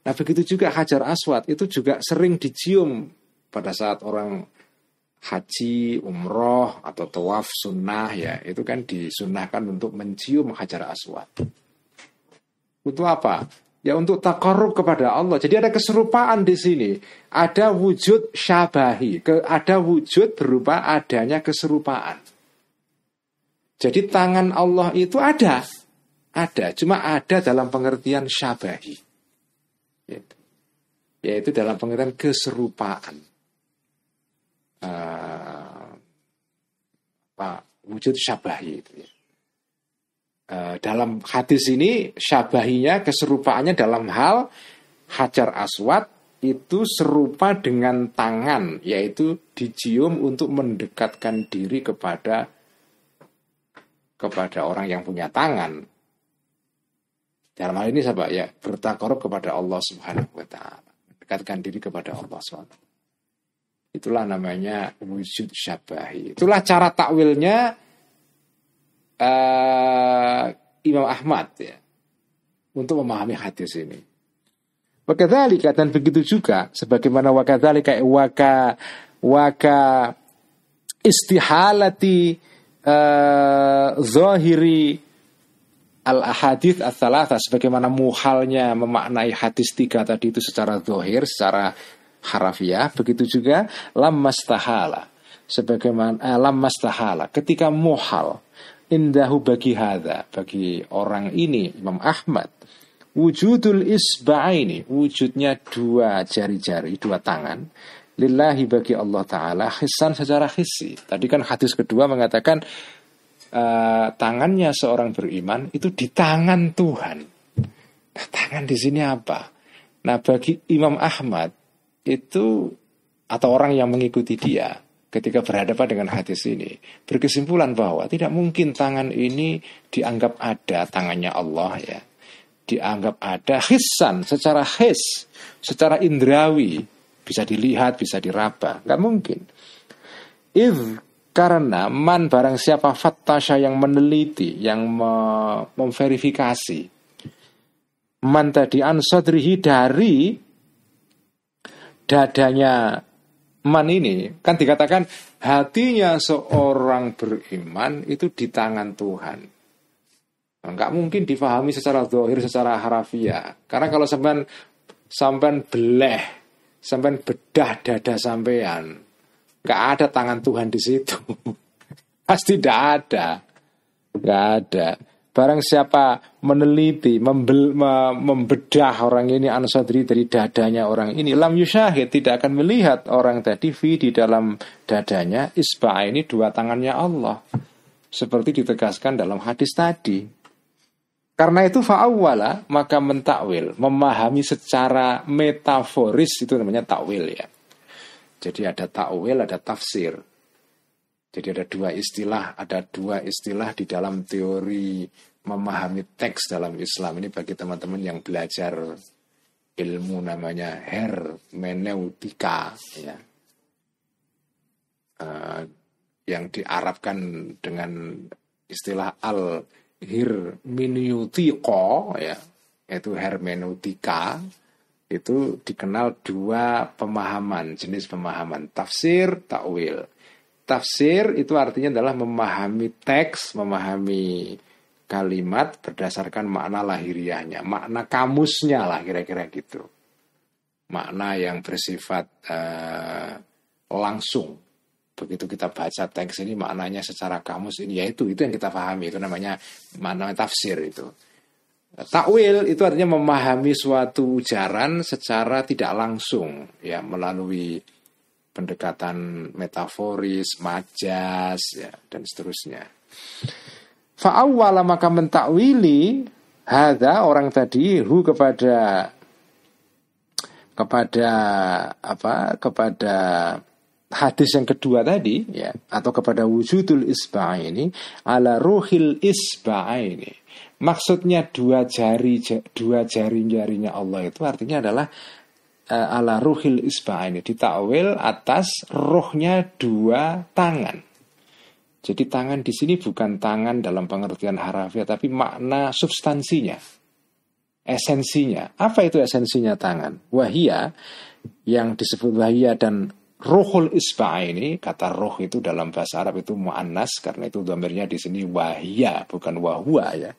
Nah begitu juga hajar aswad itu juga sering dicium pada saat orang haji, umroh atau tawaf sunnah ya itu kan disunahkan untuk mencium hajar aswad. Untuk apa? Ya untuk takarub kepada Allah. Jadi ada keserupaan di sini. Ada wujud syabahi. Ke, ada wujud berupa adanya keserupaan. Jadi tangan Allah itu ada. Ada. Cuma ada dalam pengertian syabahi. Yaitu, yaitu dalam pengertian keserupaan. Uh, wujud syabahi itu ya. Eh, dalam hadis ini syabahinya keserupaannya dalam hal hajar aswad itu serupa dengan tangan yaitu dicium untuk mendekatkan diri kepada kepada orang yang punya tangan. Dalam hal ini sahabat ya bertakarub kepada Allah Subhanahu wa taala. Mendekatkan diri kepada Allah SWT itulah namanya wujud syabahi. Itulah cara takwilnya uh, Imam Ahmad ya untuk memahami hadis ini. Wakadzalika dan begitu juga sebagaimana wakadzalika waka waka istihalati uh, zahiri al ahadith as sebagaimana muhalnya memaknai hadis tiga tadi itu secara zahir secara harafiah begitu juga lam mastahala sebagaimana eh, lam mastahala ketika muhal indahu bagi hadha bagi orang ini Imam Ahmad. Wujudul isba'aini wujudnya dua jari-jari dua tangan. Lillahi bagi Allah taala hisan secara hissi tadi kan hadis kedua mengatakan uh, tangannya seorang beriman itu di tangan Tuhan. Nah, tangan di sini apa? Nah bagi Imam Ahmad itu atau orang yang mengikuti dia ketika berhadapan dengan hadis ini. Berkesimpulan bahwa tidak mungkin tangan ini dianggap ada tangannya Allah ya. Dianggap ada hisan secara his secara indrawi. Bisa dilihat bisa diraba. Nggak mungkin. If karena man barang siapa fattasha yang meneliti yang memverifikasi. Man tadi ansodrihi dari dadanya man ini kan dikatakan hatinya seorang beriman itu di tangan Tuhan. Enggak mungkin difahami secara dohir, secara harafiah. Karena kalau sampean sampean beleh, sampean bedah dada sampean, enggak ada tangan Tuhan di situ. Pasti tidak ada. Enggak ada. Barang siapa meneliti, membel, membedah orang ini ansadri dari dadanya orang ini, lam yusyahid tidak akan melihat orang tadi fi di dalam dadanya isba ini dua tangannya Allah. Seperti ditegaskan dalam hadis tadi. Karena itu fa'awwala maka mentakwil, memahami secara metaforis itu namanya takwil ya. Jadi ada takwil, ada tafsir. Jadi ada dua istilah, ada dua istilah di dalam teori memahami teks dalam Islam. Ini bagi teman-teman yang belajar ilmu namanya hermeneutika ya. Uh, yang diarabkan dengan istilah al hermeneutiko ya yaitu hermeneutika itu dikenal dua pemahaman jenis pemahaman tafsir takwil tafsir itu artinya adalah memahami teks memahami kalimat berdasarkan makna lahiriahnya, makna kamusnya lah kira-kira gitu. Makna yang bersifat uh, langsung. Begitu kita baca teks ini maknanya secara kamus ini yaitu itu yang kita pahami itu namanya makna tafsir itu. Takwil itu artinya memahami suatu ujaran secara tidak langsung ya melalui pendekatan metaforis, majas ya dan seterusnya. Fa'awwala maka mentakwili Hada orang tadi hu kepada kepada apa kepada hadis yang kedua tadi ya atau kepada wujudul isba ini ala ruhil isba ini maksudnya dua jari dua jari jarinya Allah itu artinya adalah uh, ala ruhil isba ini ditakwil atas rohnya dua tangan. Jadi tangan di sini bukan tangan dalam pengertian harafiah tapi makna substansinya, esensinya. Apa itu esensinya tangan? Wahia yang disebut wahia dan Rohul isba ini kata roh itu dalam bahasa Arab itu muannas karena itu domirnya di sini wahia bukan wahua ya.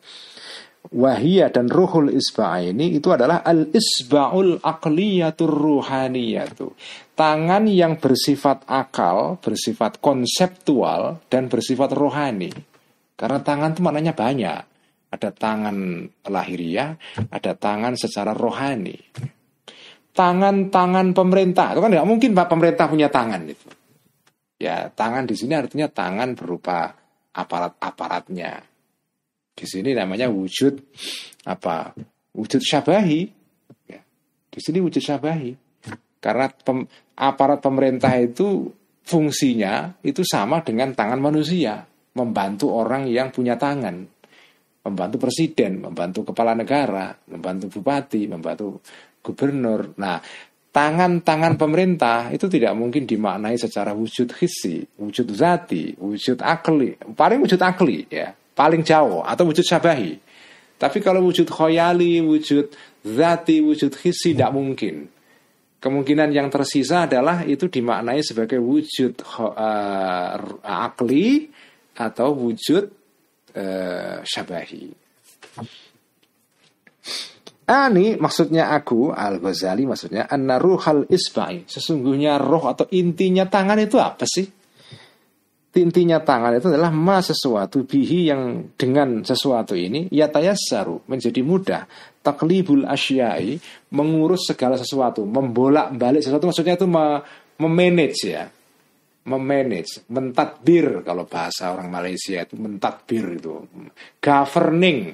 Wahia dan rohul isba ini itu adalah al isbaul aqliyatur ruhaniyatu. Tangan yang bersifat akal, bersifat konseptual dan bersifat rohani. Karena tangan itu maknanya banyak. Ada tangan lahiriah, ada tangan secara rohani tangan-tangan pemerintah. Itu kan nggak mungkin Pak pemerintah punya tangan itu. Ya, tangan di sini artinya tangan berupa aparat-aparatnya. Di sini namanya wujud apa? Wujud syabahi. Ya, di sini wujud syabahi. Karena pem, aparat pemerintah itu fungsinya itu sama dengan tangan manusia, membantu orang yang punya tangan membantu presiden, membantu kepala negara, membantu bupati, membantu gubernur. Nah, tangan-tangan pemerintah itu tidak mungkin dimaknai secara wujud hisi, wujud zati, wujud akli, paling wujud akli ya, paling jauh atau wujud syabahi. Tapi kalau wujud khoyali, wujud zati, wujud hisi tidak mungkin. Kemungkinan yang tersisa adalah itu dimaknai sebagai wujud uh, akli atau wujud uh, syabahi. Ani maksudnya aku Al Ghazali maksudnya anna ruhal isba'i sesungguhnya roh atau intinya tangan itu apa sih? Intinya tangan itu adalah ma sesuatu bihi yang dengan sesuatu ini ya tayassaru menjadi mudah. Taklibul asyai mengurus segala sesuatu membolak balik sesuatu maksudnya itu memanage ya. Memanage, mentadbir kalau bahasa orang Malaysia itu mentadbir itu, governing,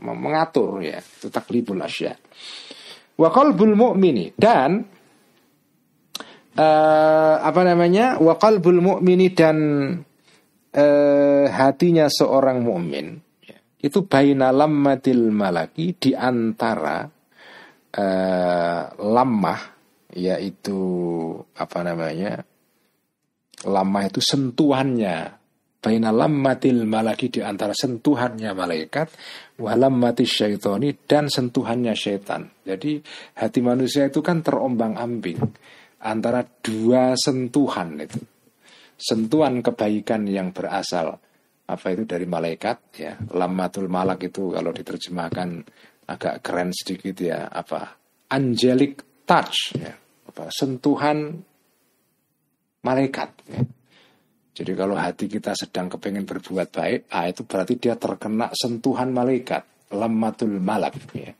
mengatur ya, itu taklibul asya. Wa qalbul mu'mini dan uh, apa namanya? Wa qalbul mu'mini dan uh, hatinya seorang mukmin itu baina lammatil malaki di antara uh, lamah yaitu apa namanya? Lama itu sentuhannya Baina lammatil malaki di antara sentuhannya malaikat Walam mati syaitoni dan sentuhannya syaitan Jadi hati manusia itu kan terombang ambing Antara dua sentuhan itu Sentuhan kebaikan yang berasal Apa itu dari malaikat ya Lammatul malak itu kalau diterjemahkan agak keren sedikit ya Apa angelic touch ya apa sentuhan malaikat. Ya. Jadi kalau hati kita sedang kepengen berbuat baik, ah itu berarti dia terkena sentuhan malaikat, lamatul malak, ya.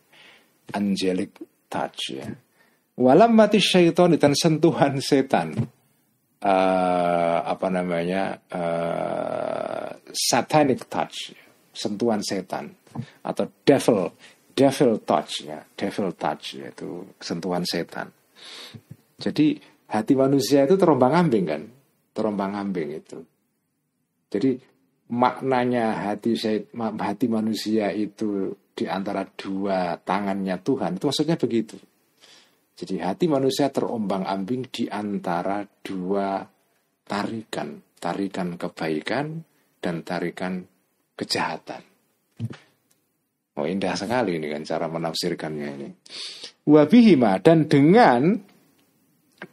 angelic touch. Ya. Walam mati syaitan dan sentuhan setan, uh, apa namanya? Uh, satanic touch, sentuhan setan. Atau devil, devil touch ya, devil touch yaitu sentuhan setan. Jadi hati manusia itu terombang ambing kan? Terombang ambing itu. Jadi maknanya hati hati manusia itu di antara dua tangannya Tuhan itu maksudnya begitu jadi hati manusia terombang ambing di antara dua tarikan tarikan kebaikan dan tarikan kejahatan Oh indah sekali ini kan cara menafsirkannya ini. Wabihima dan dengan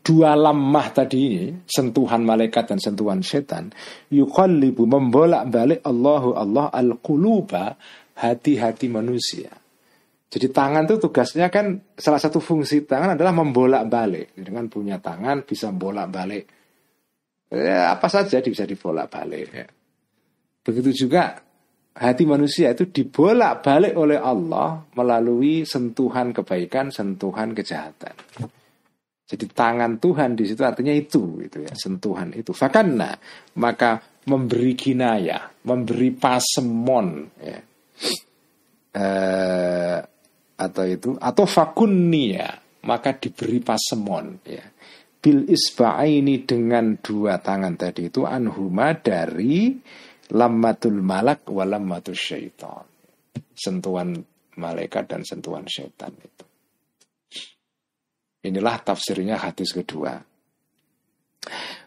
dua lemah tadi ini, sentuhan malaikat dan sentuhan setan, yuqallibu membolak-balik Allahu Allah al-quluba hati-hati manusia. Jadi tangan itu tugasnya kan salah satu fungsi tangan adalah membolak-balik. Dengan punya tangan bisa bolak-balik. Ya, apa saja bisa dibolak-balik. Ya. Begitu juga hati manusia itu dibolak-balik oleh Allah melalui sentuhan kebaikan, sentuhan kejahatan. Jadi tangan Tuhan di situ artinya itu, itu ya, sentuhan itu. Fakanna maka memberi kinaya, memberi pasemon, ya. Eh, atau itu atau fakunnia maka diberi pasemon ya bil isba'aini dengan dua tangan tadi itu anhuma dari lammatul malak wa lammatul syaitan sentuhan malaikat dan sentuhan setan itu. Inilah tafsirnya hadis kedua.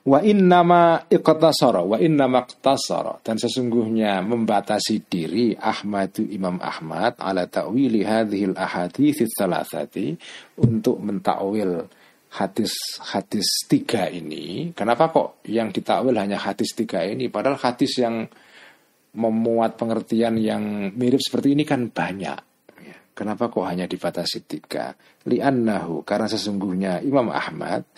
Wa innama iqtasara wa innama iqtasara dan sesungguhnya membatasi diri Ahmadu Imam Ahmad ala ta'wili hadhil ahadits thalathati untuk mentakwil hadis-hadis tiga ini. Kenapa kok yang ditakwil hanya hadis tiga ini padahal hadis yang memuat pengertian yang mirip seperti ini kan banyak. Ya, kenapa kok hanya dibatasi tiga? Li'annahu karena sesungguhnya Imam Ahmad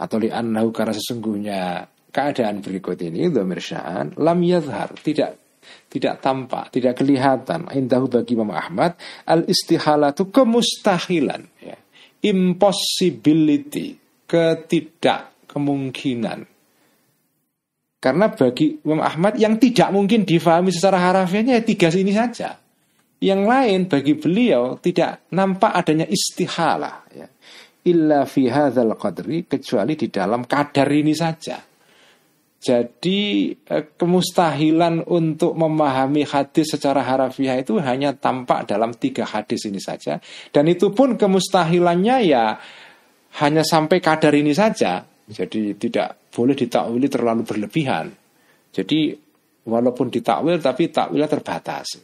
atau li'annahu karena sesungguhnya keadaan berikut ini dhamir sya'an lam yadhar tidak tidak tampak, tidak kelihatan. Indahu bagi Imam Ahmad al istihalatu kemustahilan ya. impossibility ketidak kemungkinan. Karena bagi Imam Ahmad yang tidak mungkin difahami secara harafiahnya ya tiga sini saja. Yang lain bagi beliau tidak nampak adanya istihalah ya illa fi hadzal qadri kecuali di dalam kadar ini saja. Jadi eh, kemustahilan untuk memahami hadis secara harafiah itu hanya tampak dalam tiga hadis ini saja. Dan itu pun kemustahilannya ya hanya sampai kadar ini saja. Jadi tidak boleh ditakwili terlalu berlebihan. Jadi walaupun ditakwil tapi takwilnya terbatas.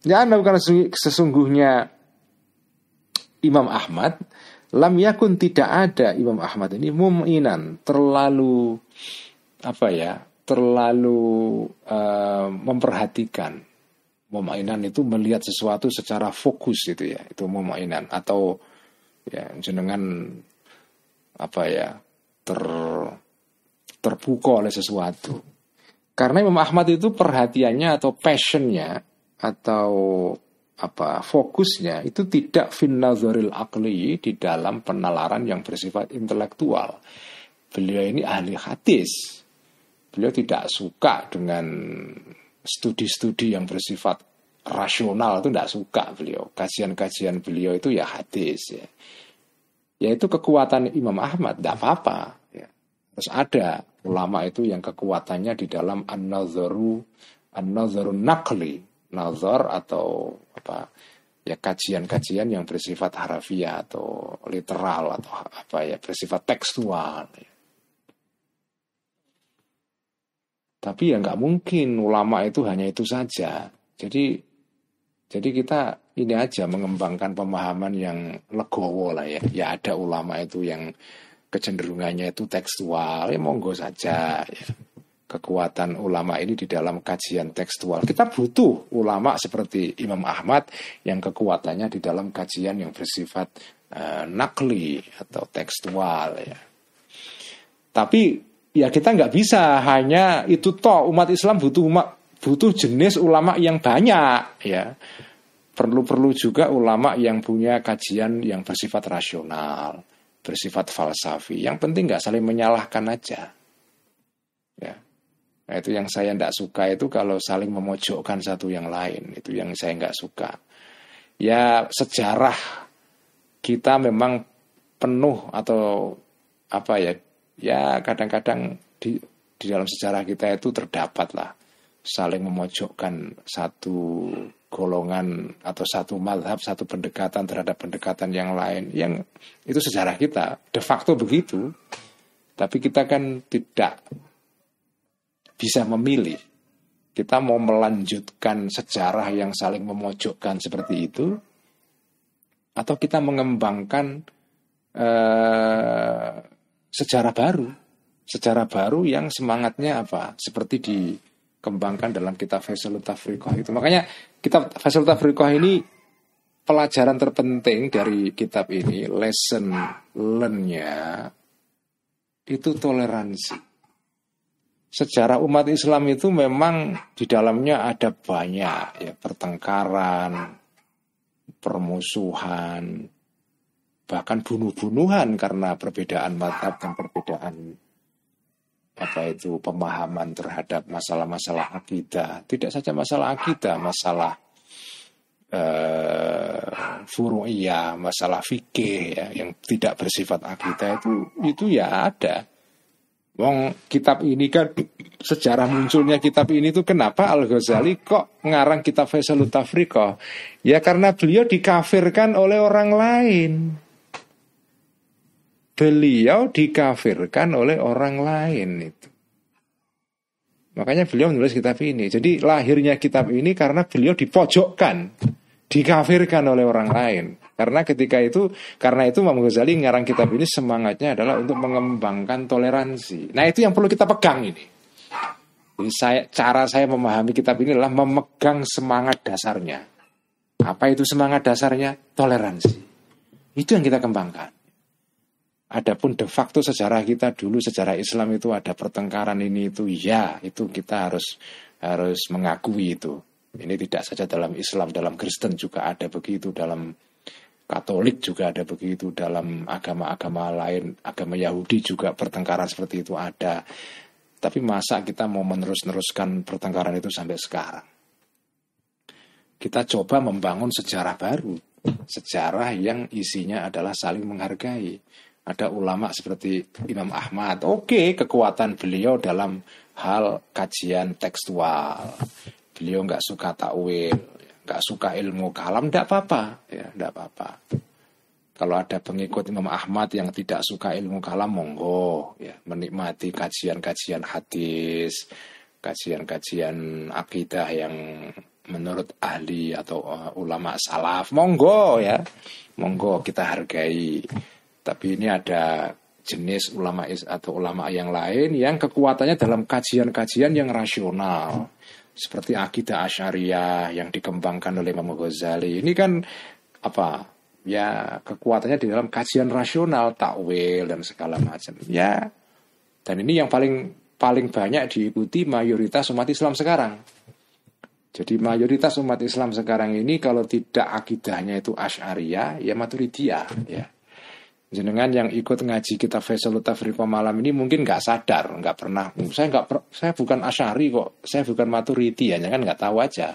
Ya, bukan sesungguhnya Imam Ahmad lam yakun tidak ada Imam Ahmad ini muminan terlalu apa ya terlalu uh, memperhatikan. Muminan itu melihat sesuatu secara fokus itu ya itu muminan. Atau ya jenengan apa ya ter terpukau oleh sesuatu. Karena Imam Ahmad itu perhatiannya atau passionnya atau apa fokusnya itu tidak finnazaril akli di dalam penalaran yang bersifat intelektual. Beliau ini ahli hadis. Beliau tidak suka dengan studi-studi yang bersifat rasional itu tidak suka beliau. Kajian-kajian beliau itu ya hadis ya. Yaitu kekuatan Imam Ahmad, tidak apa-apa. Ya. Terus ada ulama itu yang kekuatannya di dalam an-nazaru an-nazaru nakli, nazar atau apa ya kajian-kajian yang bersifat harafiah atau literal atau apa ya bersifat tekstual. Tapi ya nggak mungkin ulama itu hanya itu saja. Jadi jadi kita ini aja mengembangkan pemahaman yang legowo lah ya. Ya ada ulama itu yang kecenderungannya itu tekstual, ya monggo saja. Ya kekuatan ulama ini di dalam kajian tekstual. Kita butuh ulama seperti Imam Ahmad yang kekuatannya di dalam kajian yang bersifat uh, nakli atau tekstual ya. Tapi ya kita nggak bisa hanya itu toh umat Islam butuh umat butuh jenis ulama yang banyak ya. Perlu-perlu juga ulama yang punya kajian yang bersifat rasional, bersifat falsafi. Yang penting nggak saling menyalahkan aja. Nah, itu yang saya tidak suka itu kalau saling memojokkan satu yang lain. Itu yang saya nggak suka. Ya sejarah kita memang penuh atau apa ya? Ya kadang-kadang di di dalam sejarah kita itu terdapat lah saling memojokkan satu golongan atau satu madhab, satu pendekatan terhadap pendekatan yang lain. Yang itu sejarah kita de facto begitu. Tapi kita kan tidak bisa memilih. Kita mau melanjutkan sejarah yang saling memojokkan seperti itu, atau kita mengembangkan uh, sejarah baru, sejarah baru yang semangatnya apa? Seperti dikembangkan dalam kitab Faisalut Tafriqah itu. Makanya kitab Faisalut Tafriqah ini pelajaran terpenting dari kitab ini, lesson learn-nya itu toleransi sejarah umat Islam itu memang di dalamnya ada banyak ya pertengkaran, permusuhan, bahkan bunuh-bunuhan karena perbedaan madhab dan perbedaan apa itu pemahaman terhadap masalah-masalah akidah. Tidak saja masalah akidah, masalah uh, furu'iyah, masalah fikih ya, yang tidak bersifat akidah itu itu ya ada Wong kitab ini kan sejarah munculnya kitab ini tuh kenapa Al Ghazali kok ngarang kitab Faisalut Tafriqah? Ya karena beliau dikafirkan oleh orang lain. Beliau dikafirkan oleh orang lain itu. Makanya beliau menulis kitab ini. Jadi lahirnya kitab ini karena beliau dipojokkan, dikafirkan oleh orang lain. Karena ketika itu, karena itu Imam Ghazali ngarang kitab ini semangatnya adalah untuk mengembangkan toleransi. Nah itu yang perlu kita pegang ini. Jadi saya, cara saya memahami kitab ini adalah memegang semangat dasarnya. Apa itu semangat dasarnya? Toleransi. Itu yang kita kembangkan. Adapun de facto sejarah kita dulu sejarah Islam itu ada pertengkaran ini itu ya itu kita harus harus mengakui itu. Ini tidak saja dalam Islam, dalam Kristen juga ada begitu, dalam Katolik juga ada begitu, dalam agama-agama lain, agama Yahudi juga pertengkaran seperti itu ada. Tapi masa kita mau menerus-neruskan pertengkaran itu sampai sekarang? Kita coba membangun sejarah baru, sejarah yang isinya adalah saling menghargai ada ulama seperti Imam Ahmad. Oke, kekuatan beliau dalam hal kajian tekstual. Beliau nggak suka takwil, nggak suka ilmu kalam, tidak apa-apa, ya, tidak apa-apa. Kalau ada pengikut Imam Ahmad yang tidak suka ilmu kalam, monggo, ya, menikmati kajian-kajian hadis, kajian-kajian akidah yang menurut ahli atau uh, ulama salaf, monggo ya, monggo kita hargai. Tapi ini ada jenis ulama atau ulama yang lain yang kekuatannya dalam kajian-kajian yang rasional. Seperti akidah Asyariah yang dikembangkan oleh Imam Ghazali. Ini kan apa? Ya kekuatannya di dalam kajian rasional, takwil dan segala macam. Ya. Dan ini yang paling paling banyak diikuti mayoritas umat Islam sekarang. Jadi mayoritas umat Islam sekarang ini kalau tidak akidahnya itu Asy'ariyah ya Maturidiyah ya jenengan yang ikut ngaji kita Faisal Tafriqah malam ini mungkin nggak sadar, nggak pernah. Saya nggak, saya bukan Asyari kok, saya bukan Maturidi, hanya kan nggak tahu aja.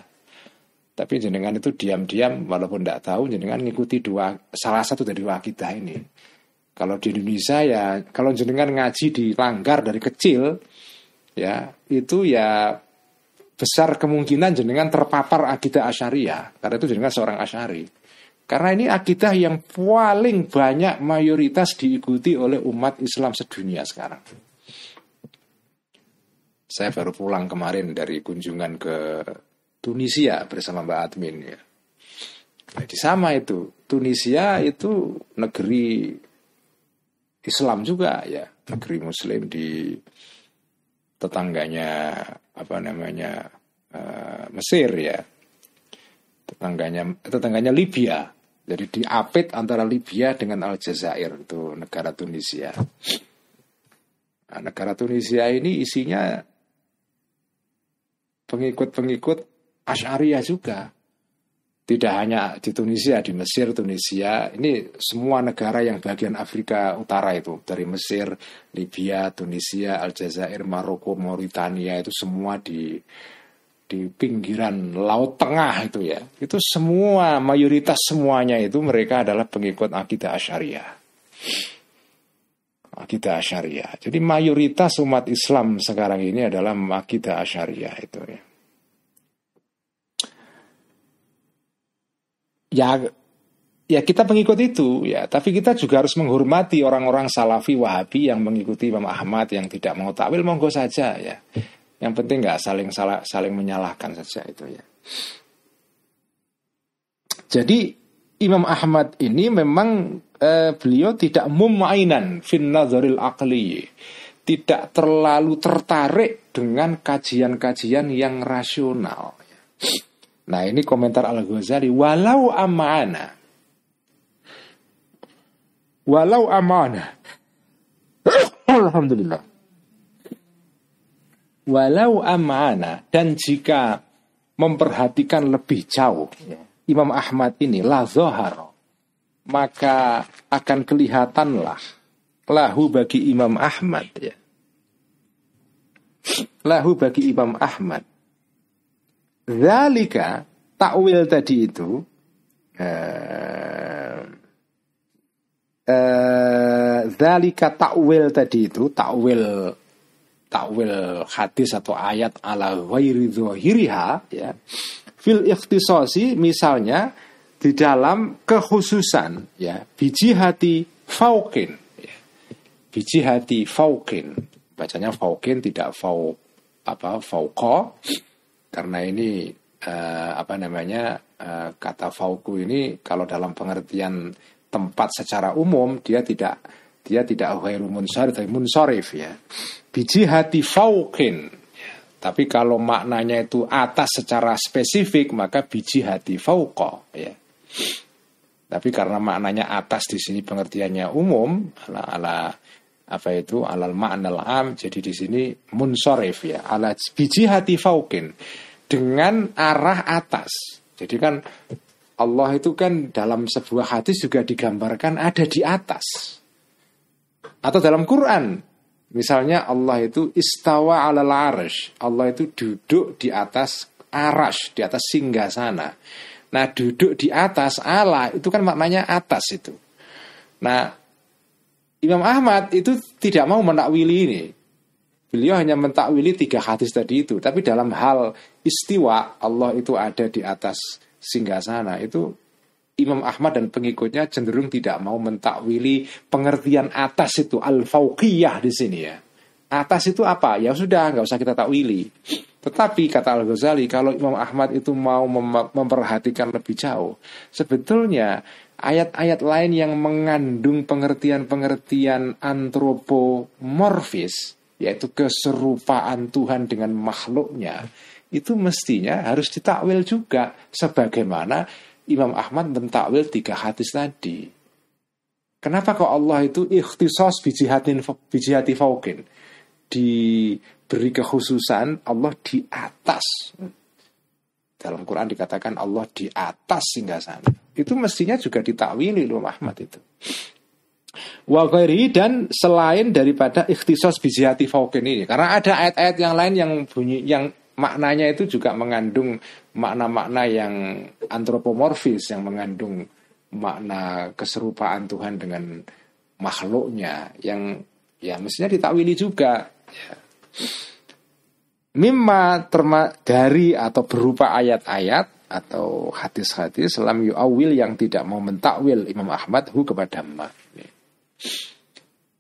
Tapi jenengan itu diam-diam, walaupun nggak tahu, jenengan ngikuti dua, salah satu dari dua kita ini. Kalau di Indonesia ya, kalau jenengan ngaji di langgar dari kecil, ya itu ya besar kemungkinan jenengan terpapar akidah Asyariah, karena itu jenengan seorang Asyari. Karena ini akidah yang paling banyak mayoritas diikuti oleh umat Islam sedunia sekarang. Saya baru pulang kemarin dari kunjungan ke Tunisia bersama Mbak Admin ya. Jadi sama itu, Tunisia itu negeri Islam juga ya, negeri Muslim di tetangganya apa namanya uh, Mesir ya, tetangganya tetangganya Libya. Jadi diapit antara Libya dengan Aljazair itu negara Tunisia. Nah, negara Tunisia ini isinya pengikut-pengikut Asy'ariyah juga. Tidak hanya di Tunisia, di Mesir, Tunisia, ini semua negara yang bagian Afrika Utara itu, dari Mesir, Libya, Tunisia, Aljazair, Maroko, Mauritania itu semua di di pinggiran laut tengah itu ya. Itu semua mayoritas semuanya itu mereka adalah pengikut akidah asyariah akidah asyariah jadi mayoritas umat Islam sekarang ini adalah akidah asyariah itu ya. Ya ya kita pengikut itu ya. Tapi kita juga harus menghormati orang-orang salafi wahabi yang mengikuti Imam Ahmad yang tidak mau takwil monggo saja ya yang penting nggak saling salah saling menyalahkan saja itu ya. Jadi Imam Ahmad ini memang eh, beliau tidak mumainan fin nazaril aqli. Tidak terlalu tertarik dengan kajian-kajian yang rasional. Nah ini komentar Al-Ghazali. Walau amana. Walau amana. Alhamdulillah walau amana dan jika memperhatikan lebih jauh ya, Imam Ahmad ini la zohar maka akan kelihatanlah lahu bagi Imam Ahmad. Ya. Lahu bagi Imam Ahmad. Zalika takwil tadi itu eh, eh, Zalika takwil tadi itu takwil takwil hadis atau ayat ala ghairi ya fil ikhtisasi misalnya di dalam kekhususan ya biji hati faukin ya. biji hati faukin bacanya faukin tidak fau apa fauko karena ini uh, apa namanya uh, kata fauku ini kalau dalam pengertian tempat secara umum dia tidak dia tidak ghairu munsharif tapi munsorif ya biji hati faukin tapi kalau maknanya itu atas secara spesifik maka biji hati fauqa ya. Tapi karena maknanya atas di sini pengertiannya umum ala, ala apa itu alal ma'nal am jadi di sini munsorif ya ala biji hati faukin dengan arah atas. Jadi kan Allah itu kan dalam sebuah hadis juga digambarkan ada di atas. Atau dalam Quran Misalnya Allah itu istawa ala arsh. Allah itu duduk di atas arash, di atas singgah sana. Nah duduk di atas Allah itu kan maknanya atas itu. Nah Imam Ahmad itu tidak mau menakwili ini. Beliau hanya mentakwili tiga hadis tadi itu. Tapi dalam hal istiwa Allah itu ada di atas singgah sana itu Imam Ahmad dan pengikutnya cenderung tidak mau mentakwili pengertian atas itu al-fauqiyah di sini ya. Atas itu apa? Ya sudah, nggak usah kita takwili. Tetapi kata Al-Ghazali, kalau Imam Ahmad itu mau mem memperhatikan lebih jauh, sebetulnya ayat-ayat lain yang mengandung pengertian-pengertian antropomorfis, yaitu keserupaan Tuhan dengan makhluknya, itu mestinya harus ditakwil juga sebagaimana Imam Ahmad mentakwil tiga hadis tadi. Kenapa kok Allah itu ikhtisos biji hati, biji hati faukin? Diberi kekhususan Allah di atas. Dalam Quran dikatakan Allah di atas sehingga sana. Itu mestinya juga ditakwili Imam Ahmad itu. Wa dan selain daripada ikhtisos biji hati faukin ini. Karena ada ayat-ayat yang lain yang bunyi yang maknanya itu juga mengandung makna-makna yang antropomorfis yang mengandung makna keserupaan Tuhan dengan makhluknya yang ya mestinya ditakwili juga ya. Mimma terma dari atau berupa ayat-ayat atau hadis-hadis selam yu'awil yang tidak mau mentakwil Imam Ahmad hu kepada ma.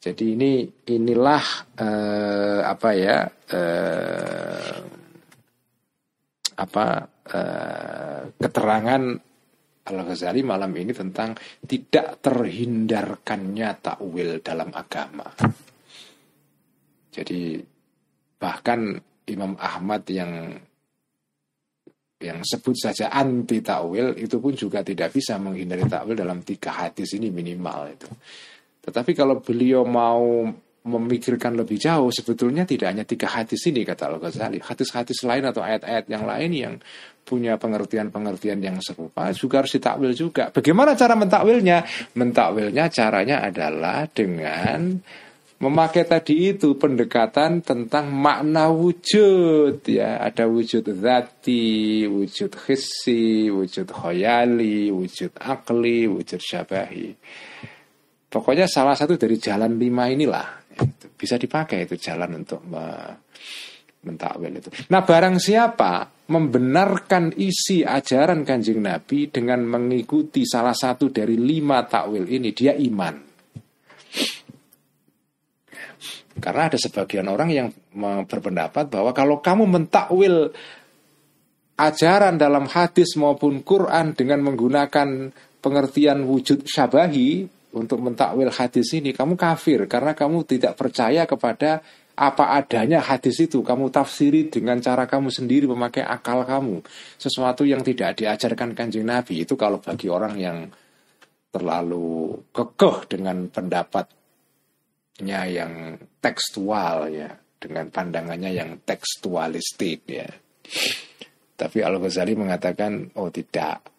Jadi ini inilah eh, apa ya eh, apa eh, keterangan Al Ghazali malam ini tentang tidak terhindarkannya takwil dalam agama. Jadi bahkan Imam Ahmad yang yang sebut saja anti takwil itu pun juga tidak bisa menghindari takwil dalam tiga hadis ini minimal itu. Tetapi kalau beliau mau memikirkan lebih jauh sebetulnya tidak hanya tiga hadis ini kata Al Ghazali. Hadis-hadis lain atau ayat-ayat yang lain yang punya pengertian-pengertian yang serupa juga harus ditakwil juga. Bagaimana cara mentakwilnya? Mentakwilnya caranya adalah dengan memakai tadi itu pendekatan tentang makna wujud ya. Ada wujud zati wujud hissi wujud khoyali wujud akli wujud syabahi. Pokoknya salah satu dari jalan lima inilah bisa dipakai itu jalan untuk mentakwil itu. Nah, barang siapa membenarkan isi ajaran Kanjeng Nabi dengan mengikuti salah satu dari lima takwil ini, dia iman. Karena ada sebagian orang yang berpendapat bahwa kalau kamu mentakwil ajaran dalam hadis maupun Quran dengan menggunakan pengertian wujud syabahi, untuk mentakwil hadis ini kamu kafir karena kamu tidak percaya kepada apa adanya hadis itu. Kamu tafsiri dengan cara kamu sendiri memakai akal kamu. Sesuatu yang tidak diajarkan kanjeng Nabi itu kalau bagi orang yang terlalu kekeh dengan pendapatnya yang tekstual ya dengan pandangannya yang tekstualistik ya. Tapi Al Ghazali mengatakan oh tidak.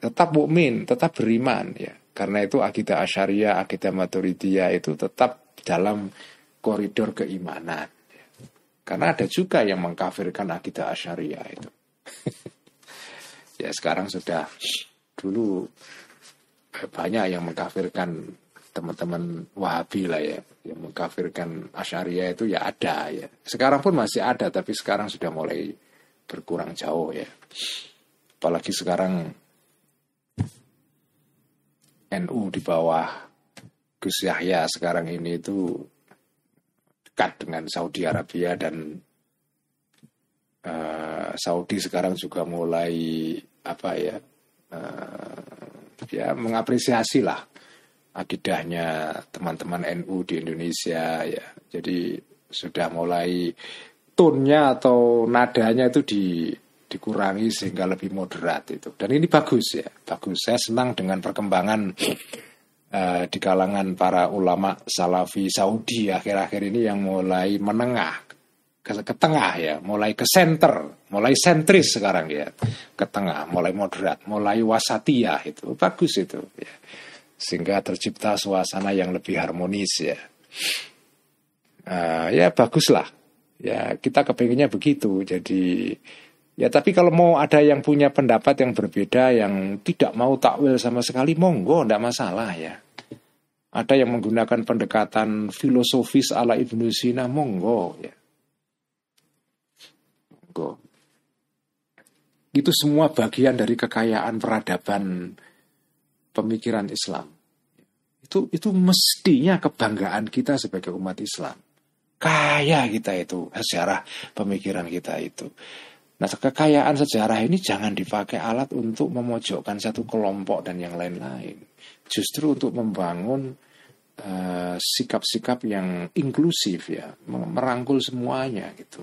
Tetap mukmin tetap beriman ya karena itu akidah asyariah, akidah maturidiyah itu tetap dalam koridor keimanan. Karena ada juga yang mengkafirkan akidah asyariah itu. ya sekarang sudah dulu banyak yang mengkafirkan teman-teman Wahabi lah ya yang mengkafirkan Asyariah itu ya ada ya. Sekarang pun masih ada tapi sekarang sudah mulai berkurang jauh ya. Apalagi sekarang NU di bawah Gus Yahya sekarang ini itu dekat dengan Saudi Arabia dan uh, Saudi sekarang juga mulai apa ya uh, ya mengapresiasi lah akidahnya teman-teman NU di Indonesia ya. Jadi sudah mulai tonnya atau nadanya itu di dikurangi sehingga lebih moderat itu. Dan ini bagus ya, bagus. Saya senang dengan perkembangan uh, di kalangan para ulama Salafi Saudi akhir-akhir ini yang mulai menengah ke, ke tengah ya, mulai ke center, mulai sentris sekarang ya, ke tengah, mulai moderat, mulai wasatiyah itu bagus itu ya sehingga tercipta suasana yang lebih harmonis ya. Uh, ya baguslah. Ya kita kepinginnya begitu. Jadi ya tapi kalau mau ada yang punya pendapat yang berbeda yang tidak mau takwil sama sekali monggo tidak masalah ya. Ada yang menggunakan pendekatan filosofis ala Ibnu Sina monggo ya. Monggo. Itu semua bagian dari kekayaan peradaban pemikiran Islam. Itu itu mestinya kebanggaan kita sebagai umat Islam. Kaya kita itu sejarah pemikiran kita itu. Nah, kekayaan sejarah ini jangan dipakai alat untuk memojokkan satu kelompok dan yang lain-lain. Justru untuk membangun eh, sikap-sikap uh, yang inklusif ya, merangkul semuanya gitu.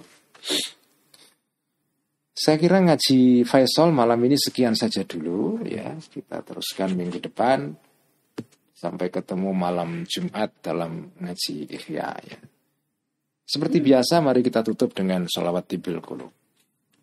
Saya kira ngaji Faisal malam ini sekian saja dulu ya. Kita teruskan minggu depan sampai ketemu malam Jumat dalam ngaji Ihya ya. Seperti biasa mari kita tutup dengan sholawat tibil qulub.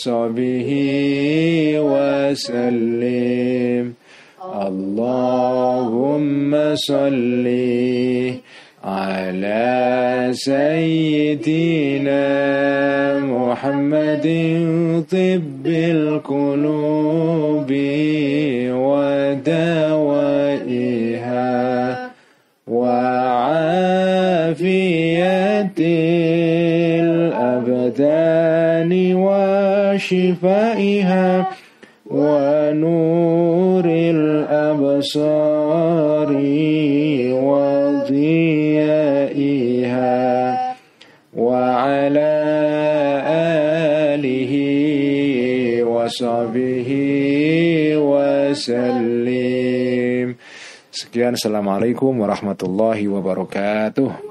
وصحبه وسلم. اللهم صل على سيدنا محمد طب القلوب ودوائها وعافية الأبدان شفائها ونور الأبصار وضيائها وعلى آله وصحبه وسلم. سكيان السلام عليكم ورحمة الله وبركاته.